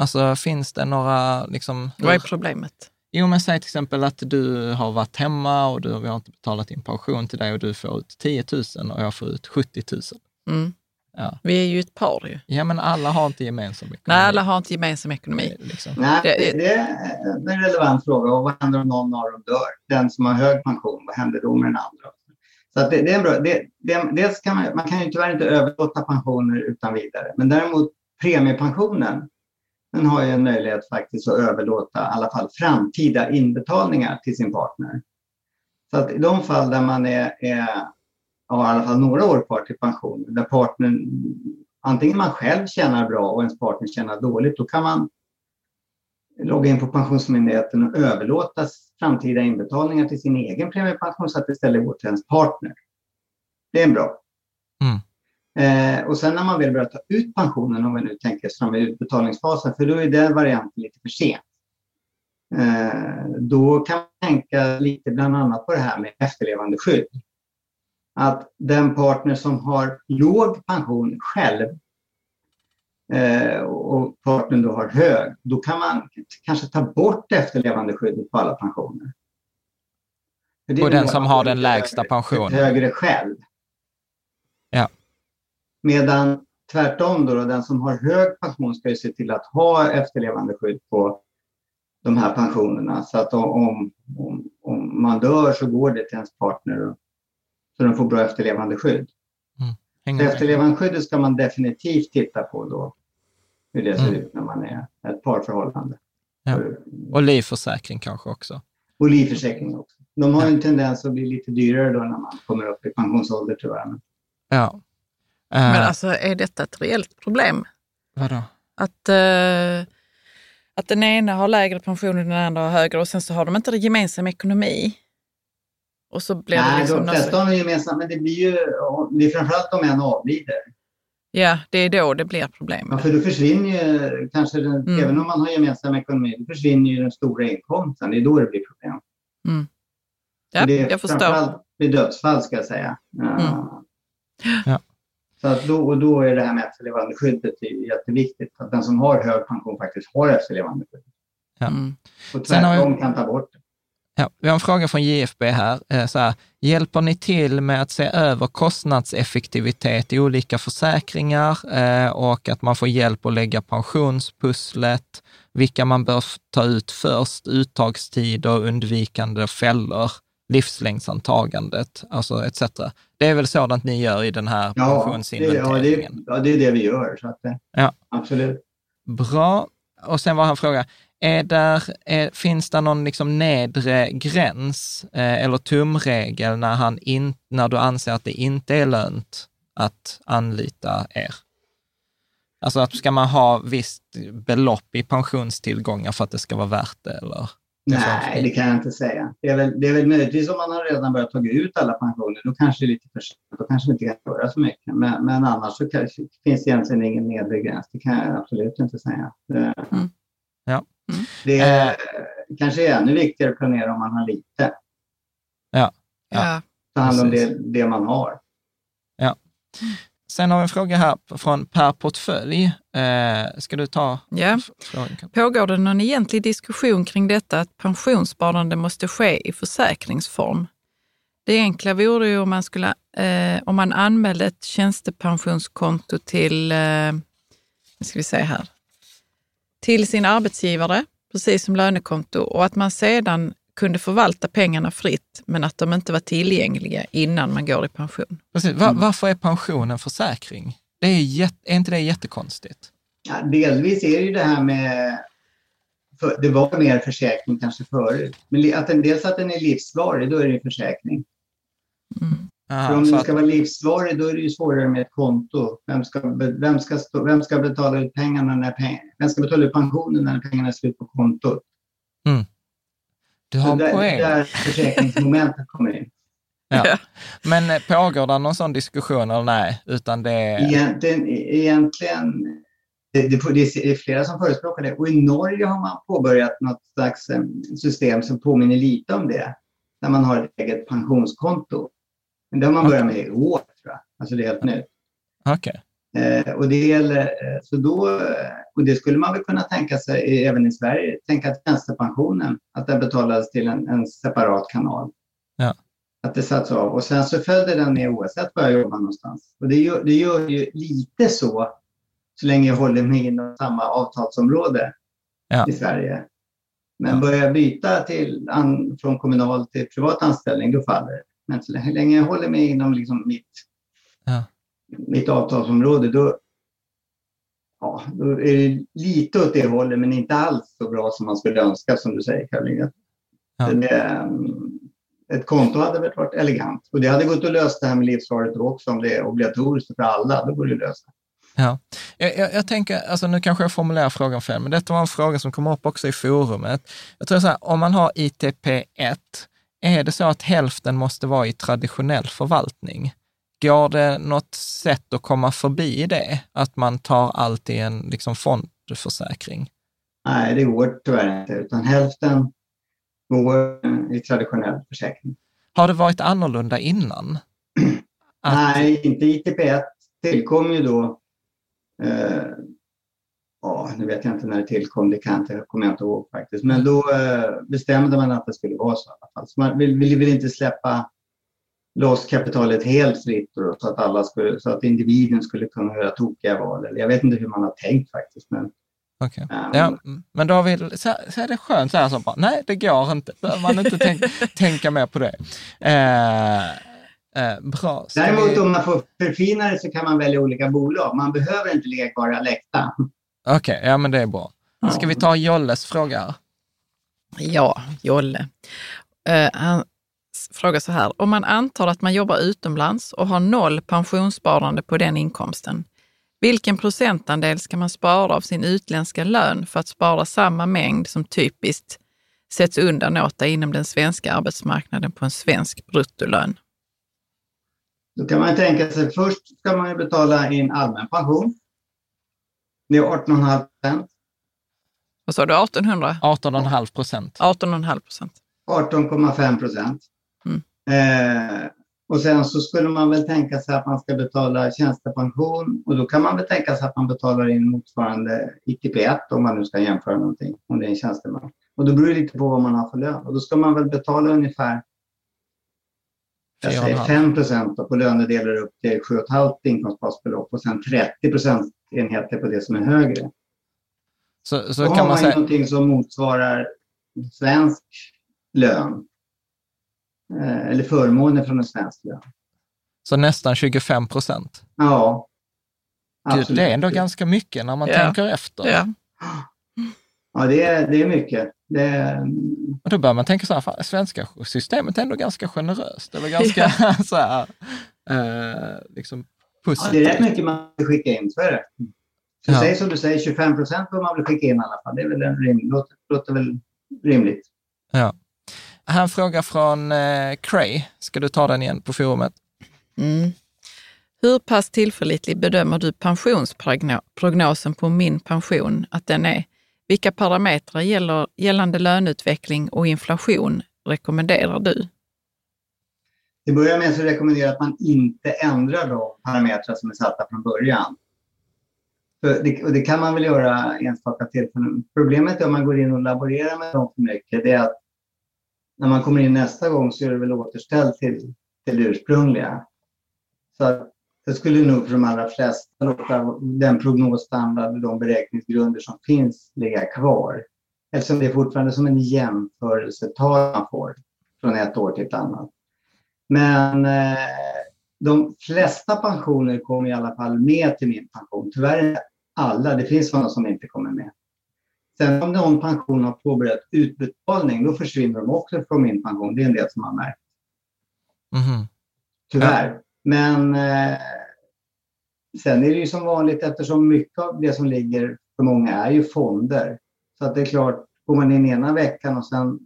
Speaker 2: Alltså finns det några, liksom,
Speaker 4: Vad är problemet?
Speaker 2: Jo, men säg till exempel att du har varit hemma och du, vi har inte betalat din pension till dig och du får ut 10 000 och jag får ut 70 000.
Speaker 4: Mm.
Speaker 2: Ja.
Speaker 4: Vi är ju ett par ju.
Speaker 2: Ja, men alla har inte gemensam ekonomi.
Speaker 4: Nej, alla har inte gemensam ekonomi.
Speaker 2: Liksom.
Speaker 3: Nej,
Speaker 4: Det-
Speaker 3: det, det är en relevant fråga. Och vad händer om någon av dem dör? Den som har hög pension, vad händer då med den andra? Så att det, det är en bra, det, det, dels kan man, man kan ju tyvärr inte överlåta pensioner utan vidare. Men däremot premiepensionen, den har ju en möjlighet faktiskt att överlåta i alla fall framtida inbetalningar till sin partner. Så att i de fall där man är, är, har i alla fall några år kvar till pension, där partnern, antingen man själv tjänar bra och ens partner tjänar dåligt, då kan man logga in på Pensionsmyndigheten och överlåta framtida inbetalningar till sin egen premiepension så att det istället går till ens partner. Det är en bra.
Speaker 2: Mm.
Speaker 3: Eh, och sen när man väl börjar ta ut pensionen, om vi nu tänker oss fram i utbetalningsfasen, för då är den varianten lite för sent. Eh, då kan man tänka lite bland annat på det här med efterlevandeskydd. Att den partner som har låg pension själv eh, och partnern då har hög, då kan man kanske ta bort efterlevandeskyddet på alla pensioner.
Speaker 2: Och den som har den lägsta pensionen.
Speaker 3: Högre själv.
Speaker 2: Ja.
Speaker 3: Medan tvärtom då, då, den som har hög pension ska ju se till att ha efterlevandeskydd på de här pensionerna. Så att om, om, om man dör så går det till ens partner och, så de får bra efterlevandeskydd.
Speaker 2: Med.
Speaker 3: efterlevandeskyddet ska man definitivt titta på då, hur det ser
Speaker 2: Mm.
Speaker 3: ut när man är ett parförhållande.
Speaker 2: Ja. Och livförsäkring kanske också.
Speaker 3: Och livförsäkring också. De har ju en tendens att bli lite dyrare då när man kommer upp i pensionsålder tyvärr. Men
Speaker 2: Ja. Eh,
Speaker 4: Men alltså, är detta ett reellt problem?
Speaker 2: vadå?
Speaker 4: Att, eh, att den ena har lägre pension och den andra har högre och sen så har de inte gemensam ekonomi. Och så det
Speaker 3: Nej,
Speaker 4: liksom...
Speaker 3: de flesta har gemensamt, men det blir ju, det är framförallt om en avlider.
Speaker 4: Ja, det är då det blir problem.
Speaker 3: Ja, för då försvinner ju kanske, den,
Speaker 4: Mm.
Speaker 3: även om man har gemensam ekonomi, då försvinner ju den stora inkomsten. Det är då det blir problem.
Speaker 4: Ja,
Speaker 3: För det är
Speaker 4: jag förstår.
Speaker 3: Framförallt vid dödsfall ska jag säga.
Speaker 4: Mm.
Speaker 2: Ja.
Speaker 3: Så att då, och då är det här med efterlevandeskyddet jätteviktigt. Att den som har hög pension faktiskt har efterlevandeskydd.
Speaker 2: Ja.
Speaker 4: Mm.
Speaker 3: Och
Speaker 2: Sen har jag-
Speaker 3: tvärtom kan ta bort det.
Speaker 2: Ja, vi har en fråga från JFB här. Eh, Så här. Hjälper ni till med att se över kostnadseffektivitet i olika försäkringar eh, och att man får hjälp att lägga pensionspusslet, vilka man bör ta ut först, uttagstider, undvikande fällor livslängdsantagandet, alltså etc. Det är väl sådant ni gör i den här
Speaker 3: Ja, det,
Speaker 2: pensionsinventeringen?
Speaker 3: ja, det, ja, det är det vi gör. Så att, det-
Speaker 2: Ja.
Speaker 3: Absolut.
Speaker 2: Bra. Och sen var han fråga, är där, är, finns det någon liksom nedre gräns eh, eller tumregel när, han in, när du anser att det inte är lönt att anlita er? Alltså att ska man ha visst belopp i pensionstillgångar för att det ska vara värt det? Eller?
Speaker 3: Nej, det kan jag inte säga. Det är väl, det är väl möjligtvis om man har redan börjat ta ut alla pensioner, då kanske det är lite för sent. Då kanske inte kan göra så mycket. Men, men annars så kanske, finns det egentligen ingen nedre gräns. Det kan jag absolut inte säga. Det,
Speaker 4: Mm.
Speaker 2: Ja.
Speaker 3: det
Speaker 2: Eh.
Speaker 3: är, kanske är ännu viktigare att planera om man har lite.
Speaker 2: Ja.
Speaker 4: Ja.
Speaker 3: Ta hand om det, det man har.
Speaker 2: Sen har vi en fråga här från Per Portfölj. Eh, ska du ta
Speaker 4: Ja.
Speaker 2: frågan?
Speaker 4: Pågår det någon egentlig diskussion kring detta att pensionssparande måste ske i försäkringsform? Det enkla vore ju om man, skulle, eh, om man anmälde ett tjänstepensionskonto till, eh, ska vi se här, till sin arbetsgivare, precis som lönekonto, och att man sedan kunde förvalta pengarna fritt, men att de inte var tillgängliga innan man går i pension.
Speaker 2: Precis. Va- varför är pension en försäkring? Det är, är inte det jättekonstigt?
Speaker 3: Ja, delvis är det ju det här med... För, det var mer försäkring kanske förut. Men att den, dels att den är livsvarig, då är det ju försäkring.
Speaker 4: Mm.
Speaker 2: Aha,
Speaker 3: För om den
Speaker 2: att-
Speaker 3: ska vara livsvarig, då är det ju svårare med ett konto. Vem ska, vem ska, stå, vem ska betala ut pengarna när pengar, vem ska betala ut pensionen när pengarna är slut på kontot?
Speaker 2: du har en
Speaker 3: där,
Speaker 2: poäng.
Speaker 3: där försäkringsmomentet kommer in.
Speaker 2: Ja. Men eh, pågår det någon sån diskussion eller nej? Utan det är...
Speaker 3: Egentligen, egentligen det, det, det är flera som förespråkar det. Och i Norge har man påbörjat något slags eh, system som påminner lite om det. Där man har ett eget pensionskonto. Men det har man börjat med i år, tror jag. Alltså det är helt nytt.
Speaker 2: Okej.
Speaker 3: Eh, och det gäller, eh, så då, och det skulle man väl kunna tänka sig även i Sverige, tänka att tjänstepensionen, att den betalades till en, en separat kanal.
Speaker 2: Ja.
Speaker 3: Att det satts av och sen så följde den med oavsett var jag jobbar någonstans. Och det gör, det gör ju lite så, så länge jag håller mig inom samma avtalsområde
Speaker 2: Ja.
Speaker 3: i Sverige. Men
Speaker 2: Ja.
Speaker 3: börjar jag byta till, an, från kommunal till privat anställning, då faller det. Men så länge jag håller mig inom liksom mitt
Speaker 2: Ja.
Speaker 3: mitt avtalsområde, då, ja, då är det lite åt det hållet, men inte alls så bra som man skulle önska, som du säger Karolina.
Speaker 2: Ja.
Speaker 3: Det, mm, ett konto hade väl varit elegant. Och det hade gått att lösa det här med livsvaret också, om det är obligatoriskt för alla. Då går det att lösa.
Speaker 2: Ja. Jag, jag, jag tänker, alltså nu kanske jag formulerar frågan fel, men detta var en fråga som kom upp också i forumet. Jag tror så här, om man har ITP1, är det så att hälften måste vara i traditionell förvaltning? Går det något sätt att komma förbi det? Att man tar allt i en liksom, fondförsäkring?
Speaker 3: Nej, det går tyvärr inte, utan hälften går i traditionell försäkring.
Speaker 2: Har det varit annorlunda innan? Att-
Speaker 3: Nej, inte ITP1 tillkom ju då eh, Ja, nu vet jag inte när det tillkom, det kan jag kommer jag inte ihåg faktiskt. Men då eh, bestämde man att det skulle vara så i alla fall. Så man vill, vill, vill inte släppa loss kapitalet helt fritt då, så att alla skulle, så att individen skulle kunna göra tokiga val. Eller Jag vet inte hur man har tänkt faktiskt. Men,
Speaker 2: Okej.
Speaker 3: ehm,
Speaker 2: Ja, mm. men då har vi, så, så är det skönt så här som bara, nej det går inte, behöver man inte tänk, tänka mer på det. Eh, eh, bra. Ska
Speaker 3: Däremot
Speaker 2: vi-
Speaker 3: om man får förfina det så kan man välja olika bolag. Man behöver inte lekbara läkta.
Speaker 2: Okej, ja men det är bra. Ska vi ta Jolles fråga här?
Speaker 4: Ja, Jolle. Eh, han frågar så här, om man antar att man jobbar utomlands och har noll pensionssparande på den inkomsten, vilken procentandel ska man spara av sin utländska lön för att spara samma mängd som typiskt sätts undan åt dig inom den svenska arbetsmarknaden på en svensk bruttolön?
Speaker 3: Då kan man tänka sig, först ska man ju betala in allmän pension. Det är 18,5 procent.
Speaker 4: Vad sa du, 1800?
Speaker 2: 18,5 procent.
Speaker 4: 18,5 procent.
Speaker 3: 18,5 procent.
Speaker 4: Mm.
Speaker 3: Eh, och sen så skulle man väl tänka sig att man ska betala tjänstepension och då kan man väl tänka sig att man betalar in motsvarande ITP1 om man nu ska jämföra någonting, om det är en tjänsteman. Och då beror det lite på vad man har för lön. Och då ska man väl betala ungefär jag säger
Speaker 2: 4,5.
Speaker 3: 5 procent på lönedelar upp till 7,5 inkomstbasbelopp och sen 30 procentenheter på det som är högre.
Speaker 2: Så, så
Speaker 3: Då
Speaker 2: kan
Speaker 3: har
Speaker 2: man säga,
Speaker 3: någonting som motsvarar svensk lön. eh, eller förmåner från en svensk lön.
Speaker 2: Så nästan 25 procent?
Speaker 3: Ja.
Speaker 2: Gud, det är ändå ganska mycket när man
Speaker 4: Ja.
Speaker 2: tänker efter.
Speaker 4: Ja.
Speaker 3: Ja, det är, det är mycket. Det är,
Speaker 2: Och då börjar man tänka så här, fan, svenska systemet är ändå ganska generöst. Eller ganska så här, eh, liksom
Speaker 3: ja,
Speaker 2: positivt.
Speaker 3: det är rätt mycket man vill skicka in, så är det. Så
Speaker 2: Ja.
Speaker 3: säg som du säger, 25 procent får man väl skicka in i alla fall. Det är väl en rim, låter, låter väl rimligt.
Speaker 2: Ja. Här en fråga från eh, Cray. Ska du ta den igen på forumet?
Speaker 4: Mm. Hur pass tillförlitlig bedömer du pensionsprognosen på min pension att den är? Vilka parametrar gäller, gällande löneutveckling och inflation rekommenderar du?
Speaker 3: Till att börja med så rekommenderar jag att man inte ändrar de parametrar som är satta från början. För det, och det kan man väl göra enstaka tillfällen. Problemet är om man går in och laborerar med dem för mycket, det är att när man kommer in nästa gång så är det väl återställt till, till det ursprungliga. Så att det skulle nog för de allra flesta låta den prognosstandard och de beräkningsgrunder som finns ligga kvar. Eftersom det är fortfarande som en jämförelsetal man får från ett år till ett annat. Men eh, de flesta pensioner kommer i alla fall med till min pension. Tyvärr inte alla, det finns sådana som inte kommer med. Sen om någon pension har påbörjat utbetalning, då försvinner de också från min pension. Det är en del som har märkt,
Speaker 2: Mhm.
Speaker 3: tyvärr. Men eh, sen är det ju som vanligt eftersom mycket av det som ligger för många är ju fonder. Så att det är klart, går man in ena veckan och sen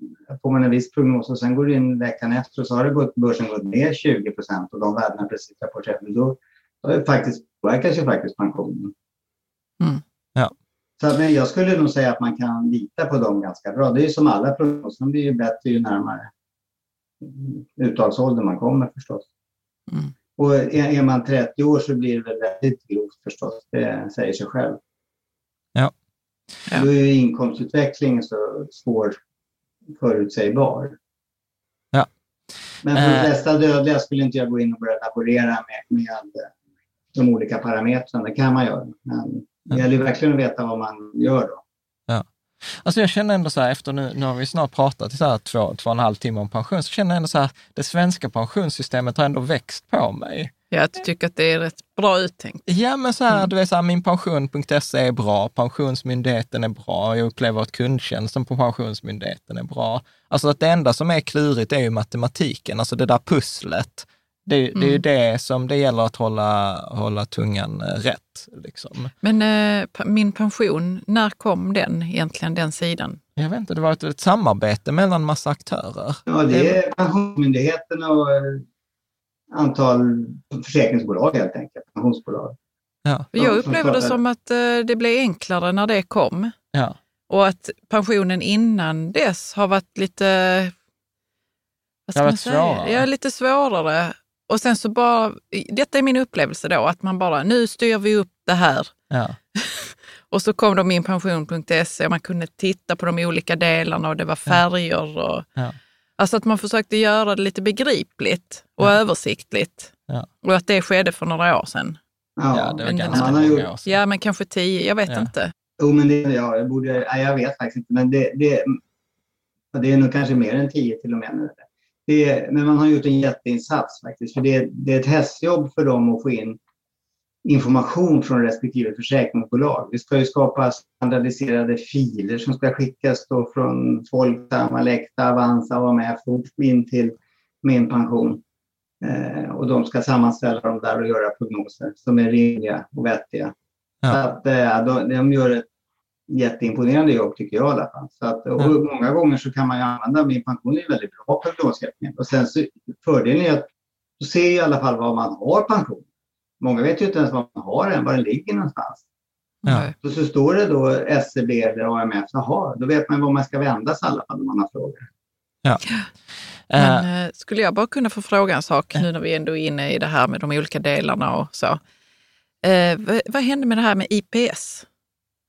Speaker 3: får man en viss prognos och sen går du in veckan efter och så har det gått, börsen gått ner 20 procent och de värdena precis rapporterat. Då, då är det faktiskt, påverkas ju faktiskt pensionen.
Speaker 4: Mm.
Speaker 2: Ja.
Speaker 3: Så att, men jag skulle nog säga att man kan lita på dem ganska bra. Det är ju som alla prognoser, de blir ju bättre ju närmare uttagsålder man kommer förstås.
Speaker 4: Mm.
Speaker 3: Och är, är man 30 år så blir det väl väldigt grovt förstås, det säger sig själv.
Speaker 2: Ja.
Speaker 3: Då är ju inkomstutvecklingen så svår förutsägbar.
Speaker 2: Ja.
Speaker 3: Men för de
Speaker 2: Eh.
Speaker 3: flesta dödliga skulle inte jag gå in och börja laborera med, med de olika parametrarna. Det kan man göra. Men det gäller ju verkligen att veta vad man gör då.
Speaker 2: Alltså jag känner ändå så här, efter nu, nu har vi snart pratat i så här två, två och en halv timme om pension, så känner jag ändå så här, det svenska pensionssystemet har ändå växt på mig.
Speaker 4: Jag tycker att det är rätt bra uttänkt.
Speaker 2: Ja, men så här, du vet, så här, minpension.se är bra, Pensionsmyndigheten är bra, jag upplever att kundtjänsten på Pensionsmyndigheten är bra. Alltså att det enda som är klurigt är ju matematiken, alltså det där pusslet. Det, det är ju det som det gäller att hålla, hålla tungan eh, rätt. Liksom.
Speaker 4: Men eh, min pension, när kom den egentligen, den sidan?
Speaker 2: Jag vet inte, det var ett, ett samarbete mellan massa aktörer.
Speaker 3: Ja, det är Pensionsmyndigheten och eh, antal försäkringsbolag helt enkelt, pensionsbolag.
Speaker 2: Ja,
Speaker 4: jag upplever det som att eh, det blev enklare när det kom
Speaker 2: ja.
Speaker 4: och att pensionen innan dess har varit lite... Vad
Speaker 2: Det har
Speaker 4: man
Speaker 2: varit
Speaker 4: säga?
Speaker 2: svårare.
Speaker 4: Ja, lite svårare. Och sen så bara, detta är min upplevelse då, att man bara, nu styr vi upp det här.
Speaker 2: ja.
Speaker 4: Och så kom de in pension.se och man kunde titta på de olika delarna och det var färger. Och,
Speaker 2: Ja.
Speaker 4: Alltså att man försökte göra det lite begripligt och
Speaker 2: Ja.
Speaker 4: översiktligt.
Speaker 2: Ja.
Speaker 4: Och att det skedde för några år sedan.
Speaker 3: Ja,
Speaker 2: ja, det var ganska
Speaker 3: gjort-
Speaker 2: många år sedan.
Speaker 4: Ja, men kanske tio, jag vet
Speaker 2: Ja.
Speaker 4: inte.
Speaker 3: Jo, men det, ja, jag, borde, nej, jag vet faktiskt inte, men det, det, det är nog kanske mer än tio till och med nu. Det, är- men man har gjort en jätteinsats faktiskt, för det, det är ett hästjobb för dem att få in information från respektive försäkringsbolag. Det ska ju skapas standardiserade filer som ska skickas då från Folksam, Alecta, Avanza, och in till min pension. Eh, och de ska sammanställa dem där och göra prognoser som är rimliga och vettiga.
Speaker 2: Ja.
Speaker 3: Så att, eh, de, de gör ett jätteimponerande jobb tycker jag i alla fall. Så att, och
Speaker 2: Ja.
Speaker 3: Många gånger så kan man ju använda, min pension är väldigt bra prognossättning. Och sen så, fördelen är att du ser i alla fall vad man har pension. Många vet ju inte ens vad man har än, var den ligger någonstans.
Speaker 2: Ja.
Speaker 4: Nej.
Speaker 3: Så, så står det då SCB eller AMF, jaha, då vet man var man ska vända sig i alla fall om man har frågor.
Speaker 2: Eh,
Speaker 4: Men eh, skulle jag bara kunna få fråga en sak nu när vi ändå är inne i det här med de olika delarna och så. Eh, vad, vad hände med det här med IPS?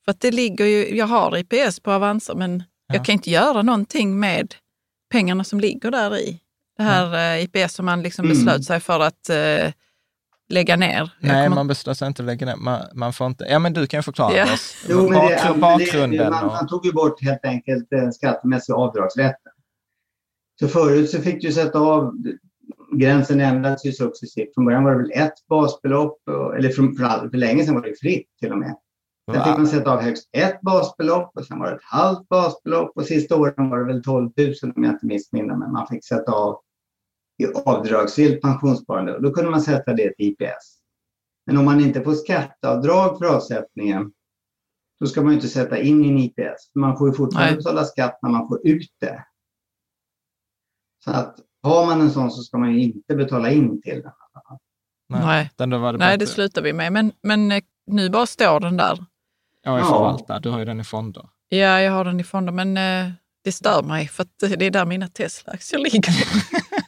Speaker 4: För att det ligger ju, jag har IPS på Avanza men
Speaker 2: Ja.
Speaker 4: jag kan inte göra någonting med pengarna som ligger där i. Det här eh, IPS som man liksom
Speaker 3: Mm.
Speaker 4: beslöt sig för att lägga ner.
Speaker 2: Nej,
Speaker 4: kommer-
Speaker 2: man beslöt sig inte att lägga ner. Man, man får inte... Ja, men du kan ju förklara
Speaker 4: Ja.
Speaker 2: oss.
Speaker 3: Jo, men det,
Speaker 2: Bakgr-
Speaker 3: men det,
Speaker 2: bakgrunden.
Speaker 3: man,
Speaker 2: och,
Speaker 3: man tog ju bort helt enkelt den skattemässiga avdragsrätten. Så förut så fick du sätta av, gränsen ändrades ju successivt. Från början var det väl ett basbelopp, eller från, för, all- för länge sedan var det fritt till och med. Sen fick man sätta av högst ett basbelopp och sen var det ett halvt basbelopp och sista åren var det väl 12 000 om jag inte missminner mig. Man fick sätta av i avdragsgillt pensionssparande och då kunde man sätta det till IPS. Men om man inte får skatteavdrag för avsättningen då ska man ju inte sätta in i en IPS. Man får ju fortfarande
Speaker 4: Nej.
Speaker 3: betala skatt när man får ut det. Så att har man en sån så ska man ju inte betala in till den.
Speaker 4: Nej.
Speaker 2: Den då var det
Speaker 4: Nej, det slutar vi med. Men, men eh, nu bara står den där.
Speaker 3: Ja.
Speaker 2: förvaltare, du har ju den i fonder.
Speaker 4: Ja, jag har den i fonder, men eh, det stör mig för att det är där mina Tesla-aktier ligger.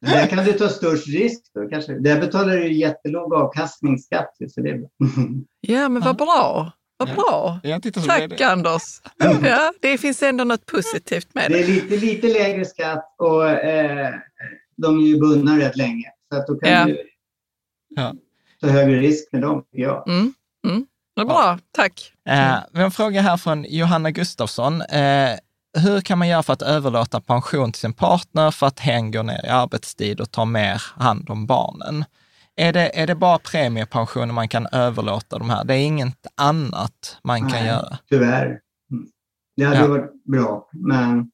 Speaker 3: Men Där kan du ta störst risk. Då, kanske. Där betalar du jättelåg avkastningsskatt. Så det är bra.
Speaker 4: Ja, men vad bra. Vad
Speaker 2: Ja.
Speaker 4: bra. Tack
Speaker 2: det.
Speaker 4: Anders. Ja, det finns ändå något positivt med
Speaker 3: Det
Speaker 4: det.
Speaker 3: är lite, lite lägre skatt och eh, de är ju bundna rätt länge. Så att då kan
Speaker 4: Ja.
Speaker 3: du
Speaker 2: Ja.
Speaker 3: ta högre risk med dem, jag.
Speaker 4: Mm. Mm. Det är bra, tack.
Speaker 2: Eh, vi har en fråga här från Johanna Gustafsson. Eh, hur kan man göra för att överlåta pension till sin partner för att hen går ner i arbetstid och tar mer hand om barnen? Är det, är det bara premiepensioner man kan överlåta de här? Det är inget annat man kan
Speaker 3: Nej.
Speaker 2: göra?
Speaker 3: Tyvärr. Mm. Det hade
Speaker 2: Ja.
Speaker 3: varit bra, men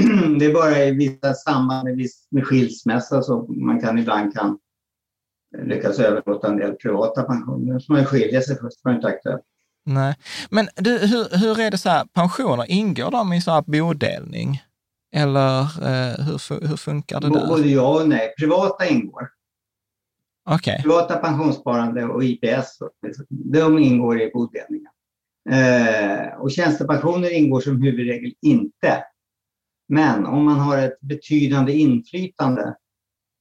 Speaker 3: det är bara i vissa samband med, med skilsmässa som man kan ibland kan lyckas överlåta en del privata pensioner. Så man skiljer sig först, var inte aktuellt.
Speaker 2: Nej. Men du, hur, hur är det så här, pensioner, ingår de i så här bodelning? Eller eh, hur, hur funkar det där?
Speaker 3: Både ja och nej. Privata ingår.
Speaker 2: Okej,
Speaker 3: Privata pensionssparande och IPS, de ingår i bodelningen. Eh, och tjänstepensioner ingår som huvudregel inte. Men om man har ett betydande inflytande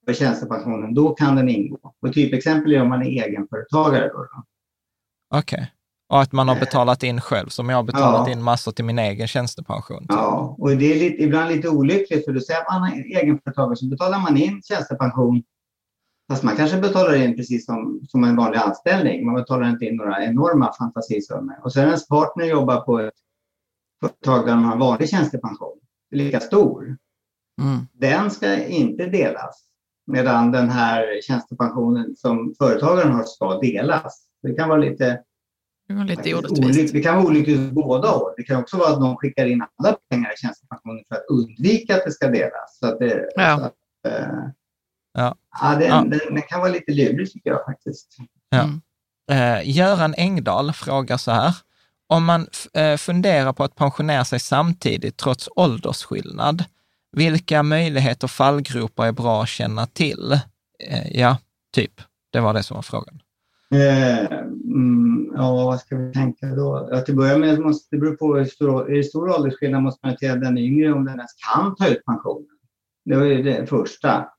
Speaker 3: på tjänstepensionen, då kan den ingå. Och typexempel är om man är egenföretagare. Då, då.
Speaker 2: okej. Och att man har betalat in själv, som jag har betalat
Speaker 3: Ja.
Speaker 2: in massor till min egen tjänstepension. typ.
Speaker 3: Ja, och det är lite, ibland lite olyckligt för då säger man är egenföretagare så betalar man in tjänstepension Fast man kanske betalar in precis som, som en vanlig anställning. Man betalar inte in några enorma fantasisummor. Och sen ens partner jobbar på ett företag där man har vanlig tjänstepension, lika stor.
Speaker 4: Mm.
Speaker 3: Den ska inte delas. Medan den här tjänstepensionen som företagaren har ska delas. Det kan vara lite
Speaker 4: lite
Speaker 3: olyckligt. Det kan vara olyckligt båda håll. Det kan också vara att någon skickar in alla pengar i tjänstepensionen för att undvika att det ska delas. Så att det,
Speaker 4: Ja.
Speaker 3: så att, eh,
Speaker 2: Ja.
Speaker 3: ja, den,
Speaker 2: Ja.
Speaker 3: Den, den kan vara lite lurig tycker jag faktiskt.
Speaker 2: Ja.
Speaker 4: Mm.
Speaker 2: Eh, Göran Engdahl frågar så här. Om man eh, funderar på att pensionera sig samtidigt trots åldersskillnad, vilka möjligheter och fallgropar är bra att känna till? Eh, ja, typ. Det var det som var frågan.
Speaker 3: Mm, ja, vad ska vi tänka då? Ja, till att börja med måste det beror på hur stor, är det stor åldersskillnad måste man till den yngre om den ens kan ta ut pensionen. Det var ju det första.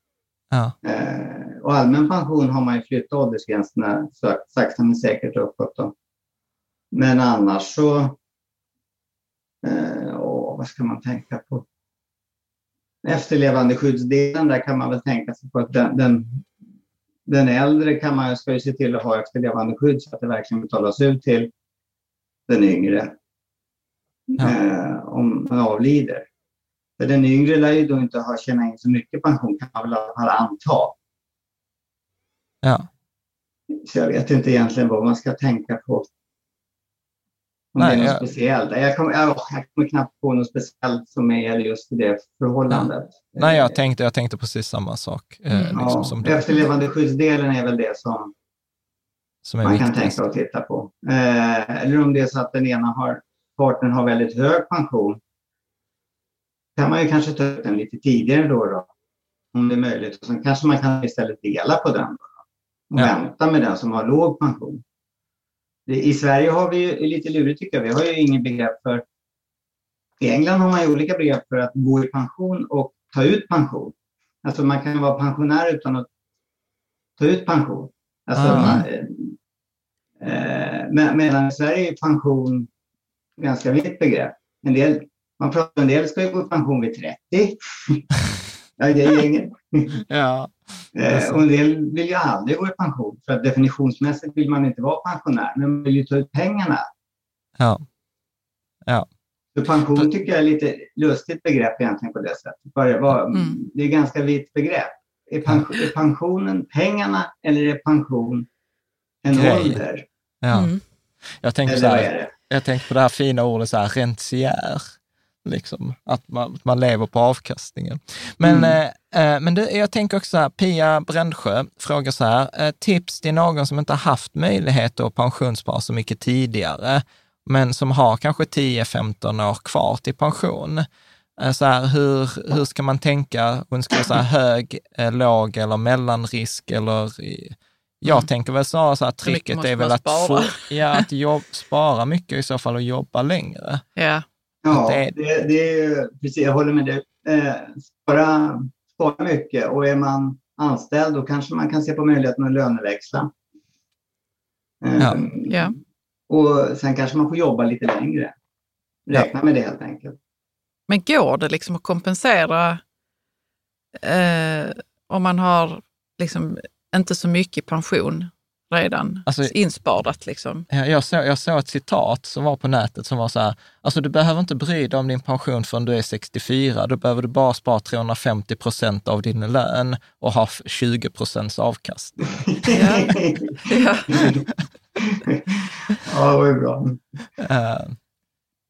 Speaker 2: Ja,
Speaker 3: Eh, och allmän pension har man ju flyttat åldersgränserna sak- sakta men säkert uppåt. Då. Men annars så, eh, åh, vad ska man tänka på? Efterlevandeskyddsdelen, där kan man väl tänka sig på att den, den, den äldre kan man, ska ju se till att ha efterlevandeskydd så att det verkligen betalas ut till den yngre
Speaker 2: Ja.
Speaker 3: eh, om man avlider. För den yngre lär ju då inte ha tjänat in så mycket pension kan man väl i alla fall anta.
Speaker 2: ja.
Speaker 3: Så jag vet inte egentligen vad man ska tänka på.
Speaker 2: Nej, jag-
Speaker 3: speciellt. Jag kommer, jag, kommer knappt på något speciellt som är just i det förhållandet.
Speaker 2: Nej, jag tänkte, jag tänkte precis samma sak. Eh,
Speaker 4: Mm.
Speaker 2: liksom som
Speaker 3: Efterlevandeskyddsdelen är väl det som
Speaker 2: som
Speaker 3: man kan
Speaker 2: viktigast.
Speaker 3: tänka och titta på. Eh, eller om det är så att den ena har, partnern har väldigt hög pension kan man ju kanske ta ut den lite tidigare då, då om det är möjligt. Och sen kanske man kan istället dela på den då, och
Speaker 2: Ja.
Speaker 3: vänta med den som har låg pension. I Sverige har vi ju, lite lurigt tycker jag, vi har ju ingen begrepp för i England har man ju olika begrepp för att gå i pension och ta ut pension. Alltså man kan vara pensionär utan att ta ut pension. Alltså,
Speaker 2: Ah.
Speaker 3: man, eh, men- medan i Sverige är pension ganska vitt begrepp. En del, man pratar, en del ska ju gå i pension vid 30. ja, det är gänget.
Speaker 2: Ja,
Speaker 3: Eh,
Speaker 2: så.
Speaker 3: och en del vill ju aldrig gå i pension för att definitionsmässigt vill man inte vara pensionär men man vill ju ta ut pengarna.
Speaker 2: ja.
Speaker 3: För pension tycker jag är lite lustigt begrepp egentligen på det sättet. Bara, vad,
Speaker 4: Mm.
Speaker 3: Det är ganska vitt begrepp. Är, pension, är pensionen pengarna eller är pension en
Speaker 2: Grej.
Speaker 3: ålder?
Speaker 2: Ja.
Speaker 4: Mm.
Speaker 2: Jag tänker
Speaker 3: Eller
Speaker 2: så här,
Speaker 3: det?
Speaker 2: jag tänker på det här fina ordet så här, rentier. Liksom, att man, man lever på avkastningen. Men,
Speaker 3: Mm.
Speaker 2: eh, eh, men det, jag tänker också så här, Pia Brändsjö frågar så här, eh, tips till någon som inte har haft möjlighet att pensionsspara så mycket tidigare, men som har kanske 10-15 år kvar till pension. Eh, Så här, hur, hur ska man tänka? Hon så här, hög, eh, låg eller mellanrisk eller i, jag tänker väl snarare så här, tricket är väl att, få, ja, att jobb, spara mycket i så fall och jobba längre.
Speaker 4: Ja.
Speaker 3: Ja,
Speaker 2: det-
Speaker 3: det, det är ju, precis, jag håller med dig. Eh, spara, spara mycket och är man anställd då kanske man kan se på möjligheten att löneväxla. Eh,
Speaker 2: Ja.
Speaker 4: Ja.
Speaker 3: Och sen kanske man får jobba lite längre. Räkna med det helt enkelt.
Speaker 4: Men går det liksom att kompensera eh, om man har liksom inte så mycket pension redan
Speaker 2: Alltså-
Speaker 4: insparat? Liksom?
Speaker 2: Ja, Jag såg, jag såg ett citat som var på nätet som var så här, alltså du behöver inte bry dig om din pension förrän du är 64, då behöver du bara spara 350 procent av din lön och ha f- 20 procents avkastning.
Speaker 4: Ja. Ja.
Speaker 3: ja, det var ju bra.
Speaker 2: Eh, nej,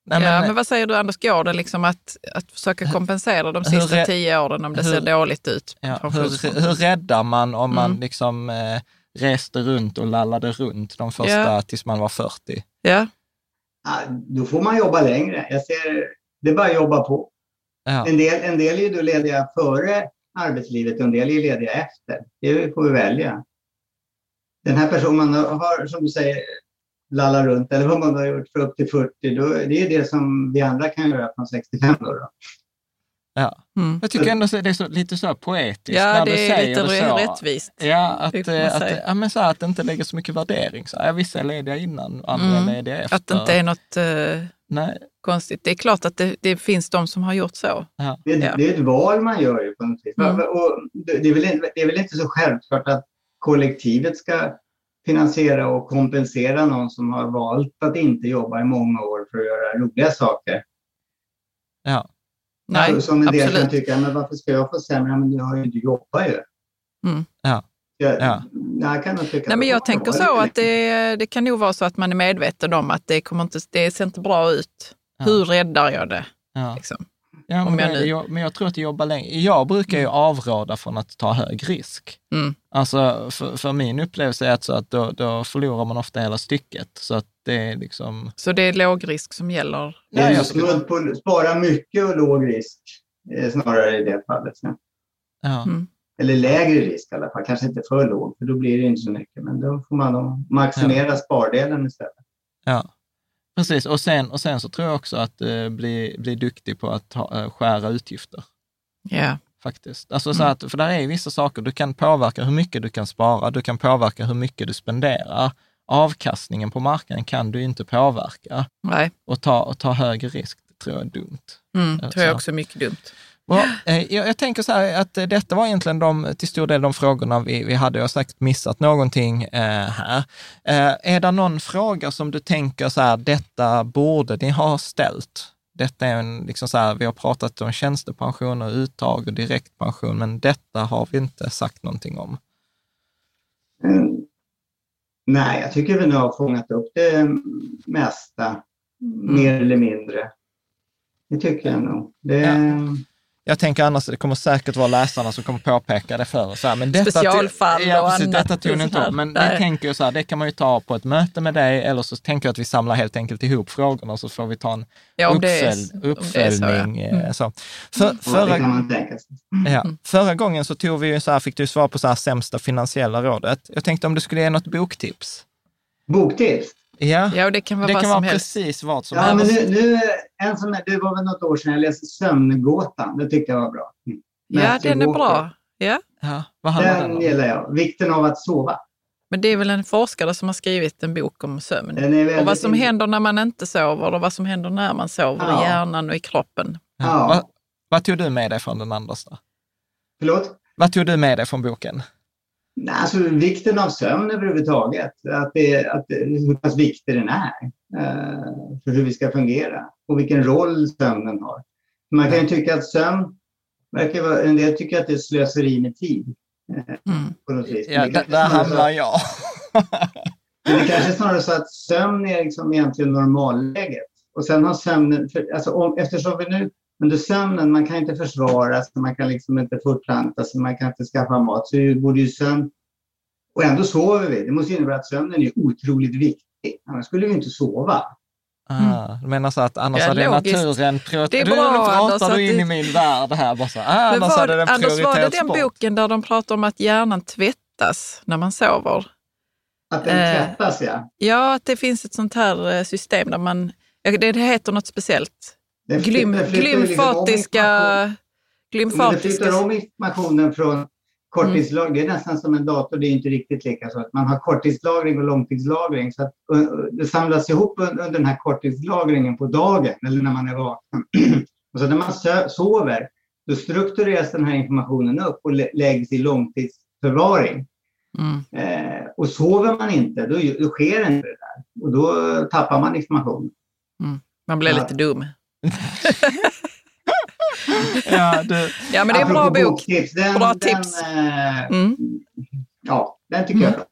Speaker 4: ja,
Speaker 2: men,
Speaker 4: men vad säger du Anders, går det liksom att, att försöka kompensera de sista tio åren om det
Speaker 2: hur-
Speaker 4: ser dåligt ut?
Speaker 2: ja, hur, hur räddar man om man
Speaker 4: Mm.
Speaker 2: liksom eh, reste runt och lallade runt de första
Speaker 4: Ja.
Speaker 2: tills man var 40?
Speaker 4: Ja,
Speaker 3: Ja, då får man jobba längre. Jag ser, det är bara att jobba på.
Speaker 2: Ja,
Speaker 3: En del, en del är ju då lediga före arbetslivet och en del är lediga efter. Det får vi välja. Den här personen har, som du säger, lallat runt, eller vad man har gjort för upp till 40, då, det är det som vi andra kan göra från 65 då. då.
Speaker 2: Ja.
Speaker 4: mm.
Speaker 2: Jag tycker ändå så, det är så, lite så poetiskt
Speaker 4: ja
Speaker 2: när du
Speaker 4: det är
Speaker 2: säger
Speaker 4: lite
Speaker 2: det så.
Speaker 4: rättvist.
Speaker 2: Ja, att,
Speaker 4: Det
Speaker 2: eh, att, ja, men så här, att det inte lägger så mycket värdering. Så, här, ja, vissa är lediga innan, andra
Speaker 4: Mm.
Speaker 2: är lediga efter.
Speaker 4: Att det inte är något eh,
Speaker 2: Nej,
Speaker 4: konstigt. Det är klart att det, det finns de som har gjort så.
Speaker 2: ja.
Speaker 3: Det, är-
Speaker 4: Ja.
Speaker 3: det är ett val man gör ju på något vis.
Speaker 4: Mm.
Speaker 3: Och det, det, är väl, det är väl inte så självklart att kollektivet ska finansiera och kompensera någon som har valt att inte jobba i många år för att göra roliga saker.
Speaker 2: ja.
Speaker 4: Nej,
Speaker 3: Så- som en del kan
Speaker 4: absolut.
Speaker 3: tycka, men varför ska jag få sämre? Men du har ju inte jobbat ju.
Speaker 4: Mm.
Speaker 2: Ja.
Speaker 3: Jag,
Speaker 2: Ja.
Speaker 3: jag kan nog tycka
Speaker 4: Nej, men jag
Speaker 3: det
Speaker 4: tänker så att det, det kan nog vara så att man är medveten om att det, kommer inte, det ser inte bra ut.
Speaker 2: Ja.
Speaker 4: Hur räddar jag det?
Speaker 2: ja.
Speaker 4: Liksom?
Speaker 2: ja men,
Speaker 4: jag
Speaker 2: det,
Speaker 4: nu-
Speaker 2: jag, men jag tror att jobba längre. Jag brukar ju avråda från att ta hög risk.
Speaker 4: Mm.
Speaker 2: Alltså, för, för min upplevelse är att, så att då, då förlorar man ofta hela stycket. Så att det är liksom...
Speaker 4: Så det är låg risk som gäller?
Speaker 2: Nej, jag skulle-
Speaker 3: på spara mycket och låg risk. eh, Snarare i det fallet.
Speaker 2: Ja.
Speaker 4: Mm.
Speaker 3: Eller lägre risk i alla fall. Kanske inte för låg, för då blir det inte så mycket. Men då får man då maximera spardelen istället.
Speaker 2: Ja, precis. Och sen, och sen så tror jag också att eh, bli, bli duktig på att ha, eh, skära utgifter.
Speaker 4: Ja.
Speaker 2: Faktiskt. Alltså så att, för där är vissa saker, du kan påverka hur mycket du kan spara, du kan påverka hur mycket du spenderar. Avkastningen på marknaden kan du inte påverka.
Speaker 4: Nej,
Speaker 2: Och ta, och ta högre risk, det tror jag är dumt.
Speaker 4: mm,
Speaker 2: Ja,
Speaker 4: tror jag
Speaker 2: så.
Speaker 4: också är mycket dumt.
Speaker 2: Bra. Eh, Jag, jag tänker så här att eh, detta var egentligen de, till stor del de frågorna vi, vi hade. Jag har säkert missat någonting eh, här. Eh, är det någon fråga som du tänker så här, detta borde ni ha ställt? Detta är en, liksom så här, vi har pratat om tjänstepension och uttag och direktpension, men detta har vi inte sagt någonting om.
Speaker 3: Mm. Nej, jag tycker vi nu har fångat upp det mesta. Mer eller mindre. Det tycker jag nog. Det,
Speaker 2: Jag tänker annars att det kommer säkert vara läsarna som kommer påpeka det för oss. Men detta,
Speaker 4: Specialfall
Speaker 2: ja,
Speaker 4: och
Speaker 2: precis,
Speaker 4: annat.
Speaker 2: Detta tog ni inte upp. Men vi tänker så här, det kan man ju ta på ett möte med dig eller så tänker jag att vi samlar helt enkelt ihop frågorna så får vi ta en
Speaker 4: Ja, om det är,
Speaker 2: uppfölj,
Speaker 4: är så, ja.
Speaker 2: uppföljning.
Speaker 4: Mm.
Speaker 2: så. För, förra, ja, förra gången så tog vi ju så här, fick du svar på så här sämsta finansiella rådet. Jag tänkte om du skulle ge något boktips?
Speaker 3: Boktips?
Speaker 2: Ja,
Speaker 4: Ja, och det kan vara
Speaker 2: det
Speaker 4: vad
Speaker 2: kan
Speaker 4: som
Speaker 2: vara
Speaker 4: helst.
Speaker 2: precis vad som
Speaker 3: Ja, men
Speaker 2: helst.
Speaker 3: nu, nu, en som det var väl något år sedan jag läste Sömngåtan. Det tyckte jag var bra. Mm.
Speaker 4: Ja, den är bra. Ja.
Speaker 2: Ja, vad handlar den
Speaker 3: gillar jag. Vikten av att sova.
Speaker 4: Men det är väl en forskare som har skrivit en bok om sömn.
Speaker 3: Den är väldigt
Speaker 4: Och vad som
Speaker 3: in-
Speaker 4: händer när man inte sover och vad som händer när man sover
Speaker 3: Ja.
Speaker 4: i hjärnan och i kroppen.
Speaker 2: Ja.
Speaker 3: Ja.
Speaker 2: Vad, vad tog du med dig från den andra? då?
Speaker 3: Förlåt?
Speaker 2: Vad tog du med dig från boken?
Speaker 3: Nej, Alltså vikten av sömn överhuvudtaget. Att det, att hur pass viktig den är eh, för hur vi ska fungera och vilken roll sömnen har. Man kan ju tycka att sömn, verkar vara, en del tycker att det är slöseri med tid. Eh,
Speaker 4: Mm.
Speaker 3: på något vis.
Speaker 2: Ja, där,
Speaker 3: kanske
Speaker 2: där hamnar
Speaker 3: att-
Speaker 2: jag.
Speaker 3: Men det kanske är snarare så att sömn är liksom egentligen normalläget. Och sen har sömnen, för, alltså om, eftersom vi nu under sömnen, man kan inte försvara sig, man kan liksom inte fortplanta sig, man kan inte skaffa mat, så borde ju sömn... Och ändå sover vi. Det måste innebära att sömnen är otroligt viktig. Annars skulle vi inte sova.
Speaker 2: Ah, du menar så att annars
Speaker 4: Ja,
Speaker 2: hade
Speaker 4: logiskt.
Speaker 2: naturen
Speaker 4: Det är
Speaker 2: prioriterat... Nu pratar
Speaker 4: Anders, att
Speaker 2: du in
Speaker 4: det-
Speaker 2: i min värld här bara så. Ah, annars
Speaker 4: var,
Speaker 2: hade den
Speaker 4: Anders, var det den boken där de pratar om att hjärnan tvättas när man sover?
Speaker 3: Att den
Speaker 4: Eh.
Speaker 3: tvättas, ja.
Speaker 4: Ja, att det finns ett sånt här eh, system där man... Det det heter något speciellt.
Speaker 3: Flyttar-
Speaker 4: Glym, glymfatiska...
Speaker 3: Men det
Speaker 4: glymfatiska
Speaker 3: flyttar om informationen från korttidslagring. Det är nästan som en dator, det är inte riktigt lika så. att Man har korttidslagring och långtidslagring. Så att det samlas ihop un- under den här korttidslagringen på dagen eller när man är vaken. och så när man sover, då struktureras den här informationen upp och lä- läggs i långtidsförvaring.
Speaker 4: Mm.
Speaker 3: Eh, och sover man inte, då, då sker inte det där. Och då tappar man information.
Speaker 4: Man blir
Speaker 3: Ja.
Speaker 4: lite dum.
Speaker 2: Ja, du,
Speaker 4: Ja, men det är en bra bok.
Speaker 3: boktips, den,
Speaker 4: Bra
Speaker 3: den,
Speaker 4: tips.
Speaker 3: eh,
Speaker 4: Mm.
Speaker 3: Ja, den tycker jag är bra.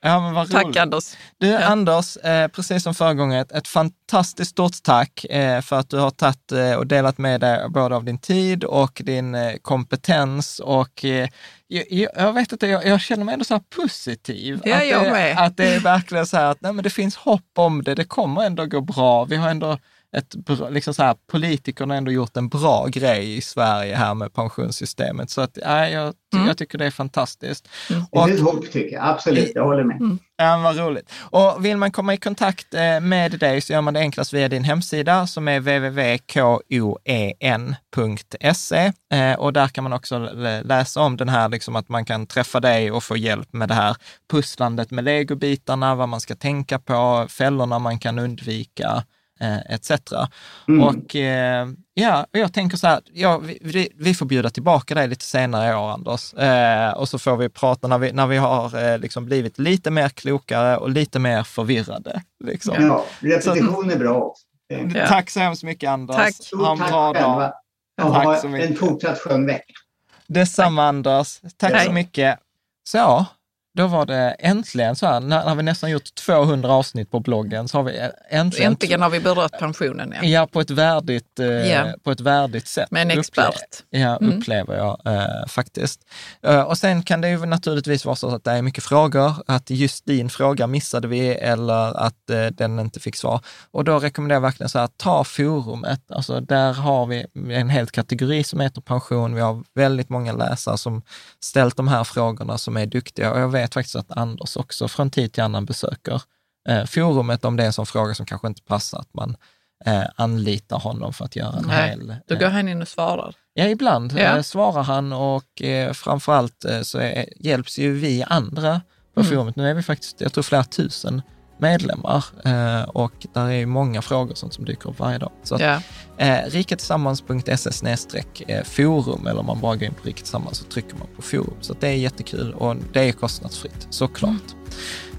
Speaker 2: ja, men vad
Speaker 4: Tack
Speaker 2: roligt.
Speaker 4: Anders.
Speaker 2: Du,
Speaker 4: Ja.
Speaker 2: Anders, eh, precis som förra gången, ett fantastiskt stort tack eh, för att du har tagit eh, och delat med dig både av din tid och din eh, kompetens. Och eh, jag, jag- jag vet inte, jag, jag känner mig ändå så här positiv.
Speaker 4: Ja,
Speaker 2: att,
Speaker 4: jag
Speaker 2: det,
Speaker 4: med.
Speaker 2: att det är verkligen så här att nej, men det finns hopp om det, det kommer ändå gå bra. Vi har ändå ett, liksom så här, politikerna har ändå gjort en bra grej i Sverige här med pensionssystemet. Så att, ja, jag,
Speaker 4: Mm.
Speaker 2: jag tycker det är fantastiskt.
Speaker 3: Det
Speaker 2: Och-
Speaker 3: finns hopp tycker jag, absolut. Jag håller med.
Speaker 2: Ja, vad roligt. Och vill man komma i kontakt eh, med dig så gör man det enklast via din hemsida som är www.koen.se. Eh, Och där kan man också lä- läsa om den här, liksom att man kan träffa dig och få hjälp med det här pusslandet med legobitarna, vad man ska tänka på, fällorna man kan undvika, etc.
Speaker 3: Mm.
Speaker 2: Och eh, ja, jag tänker så här, ja, vi, vi- får bjuda tillbaka dig lite senare i år, Anders. Eh, och så får vi prata när vi, när vi har eh, liksom blivit lite mer klokare och lite mer förvirrade. Liksom.
Speaker 3: Ja, repetition är bra.
Speaker 4: Ja.
Speaker 2: Tack så hemskt mycket, Anders.
Speaker 4: Tack.
Speaker 2: Ha en bra
Speaker 3: tack
Speaker 2: dag. Tack så mycket.
Speaker 3: en fortsatt skön vecka.
Speaker 2: Detsamma, Anders. Tack så mycket. Så, då var det äntligen så här, när, när vi nästan gjort 200 avsnitt på bloggen, så har vi äntligen,
Speaker 4: Äntligen har vi berört pensionen. Ja.
Speaker 2: Ja, på ett värdigt, eh,
Speaker 4: Ja.
Speaker 2: på ett värdigt sätt.
Speaker 4: Med en
Speaker 2: Upple-
Speaker 4: expert.
Speaker 2: Ja,
Speaker 4: Mm.
Speaker 2: upplever jag eh, faktiskt. Eh, och sen kan det ju naturligtvis vara så att det är mycket frågor, att just din fråga missade vi eller att eh, den inte fick svar. Och då rekommenderar jag verkligen så här, ta forumet. Alltså där har vi en hel kategori som heter pension. Vi har väldigt många läsare som ställt de här frågorna som är duktiga och jag vet faktiskt att Anders också från tid till annan besöker eh, forumet om det är en sån fråga som kanske inte passar att man eh, anlitar honom för att göra en
Speaker 4: Nej,
Speaker 2: hel...
Speaker 4: Då
Speaker 2: eh,
Speaker 4: går han in och svarar.
Speaker 2: Ja, ibland
Speaker 4: Ja.
Speaker 2: eh, svarar han och eh, framförallt eh, så är, hjälps ju vi andra på
Speaker 4: Mm.
Speaker 2: forumet. Nu är vi faktiskt, jag tror flera tusen medlemmar eh, och där är ju många frågor sånt som dyker upp varje dag. Så
Speaker 4: Ja.
Speaker 2: eh, riketillsammans.se eh, forum eller om man bara går in på Riket Tillsammans så trycker man på forum. Så det är jättekul och det är kostnadsfritt såklart.
Speaker 4: Mm.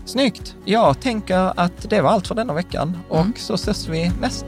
Speaker 2: Snyggt! Jag tänker att det var allt för denna veckan och
Speaker 4: Mm.
Speaker 2: så ses vi nästa.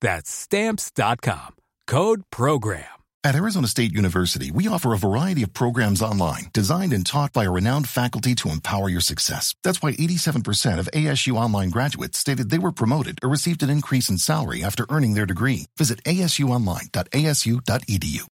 Speaker 5: That's Stamps.com. Code PROGRAM.
Speaker 6: At Arizona State University, we offer a variety of programs online designed and taught by a renowned faculty to empower your success. That's why 87% of ASU online graduates stated they were promoted or received an increase in salary after earning their degree. Visit asuonline.asu.edu.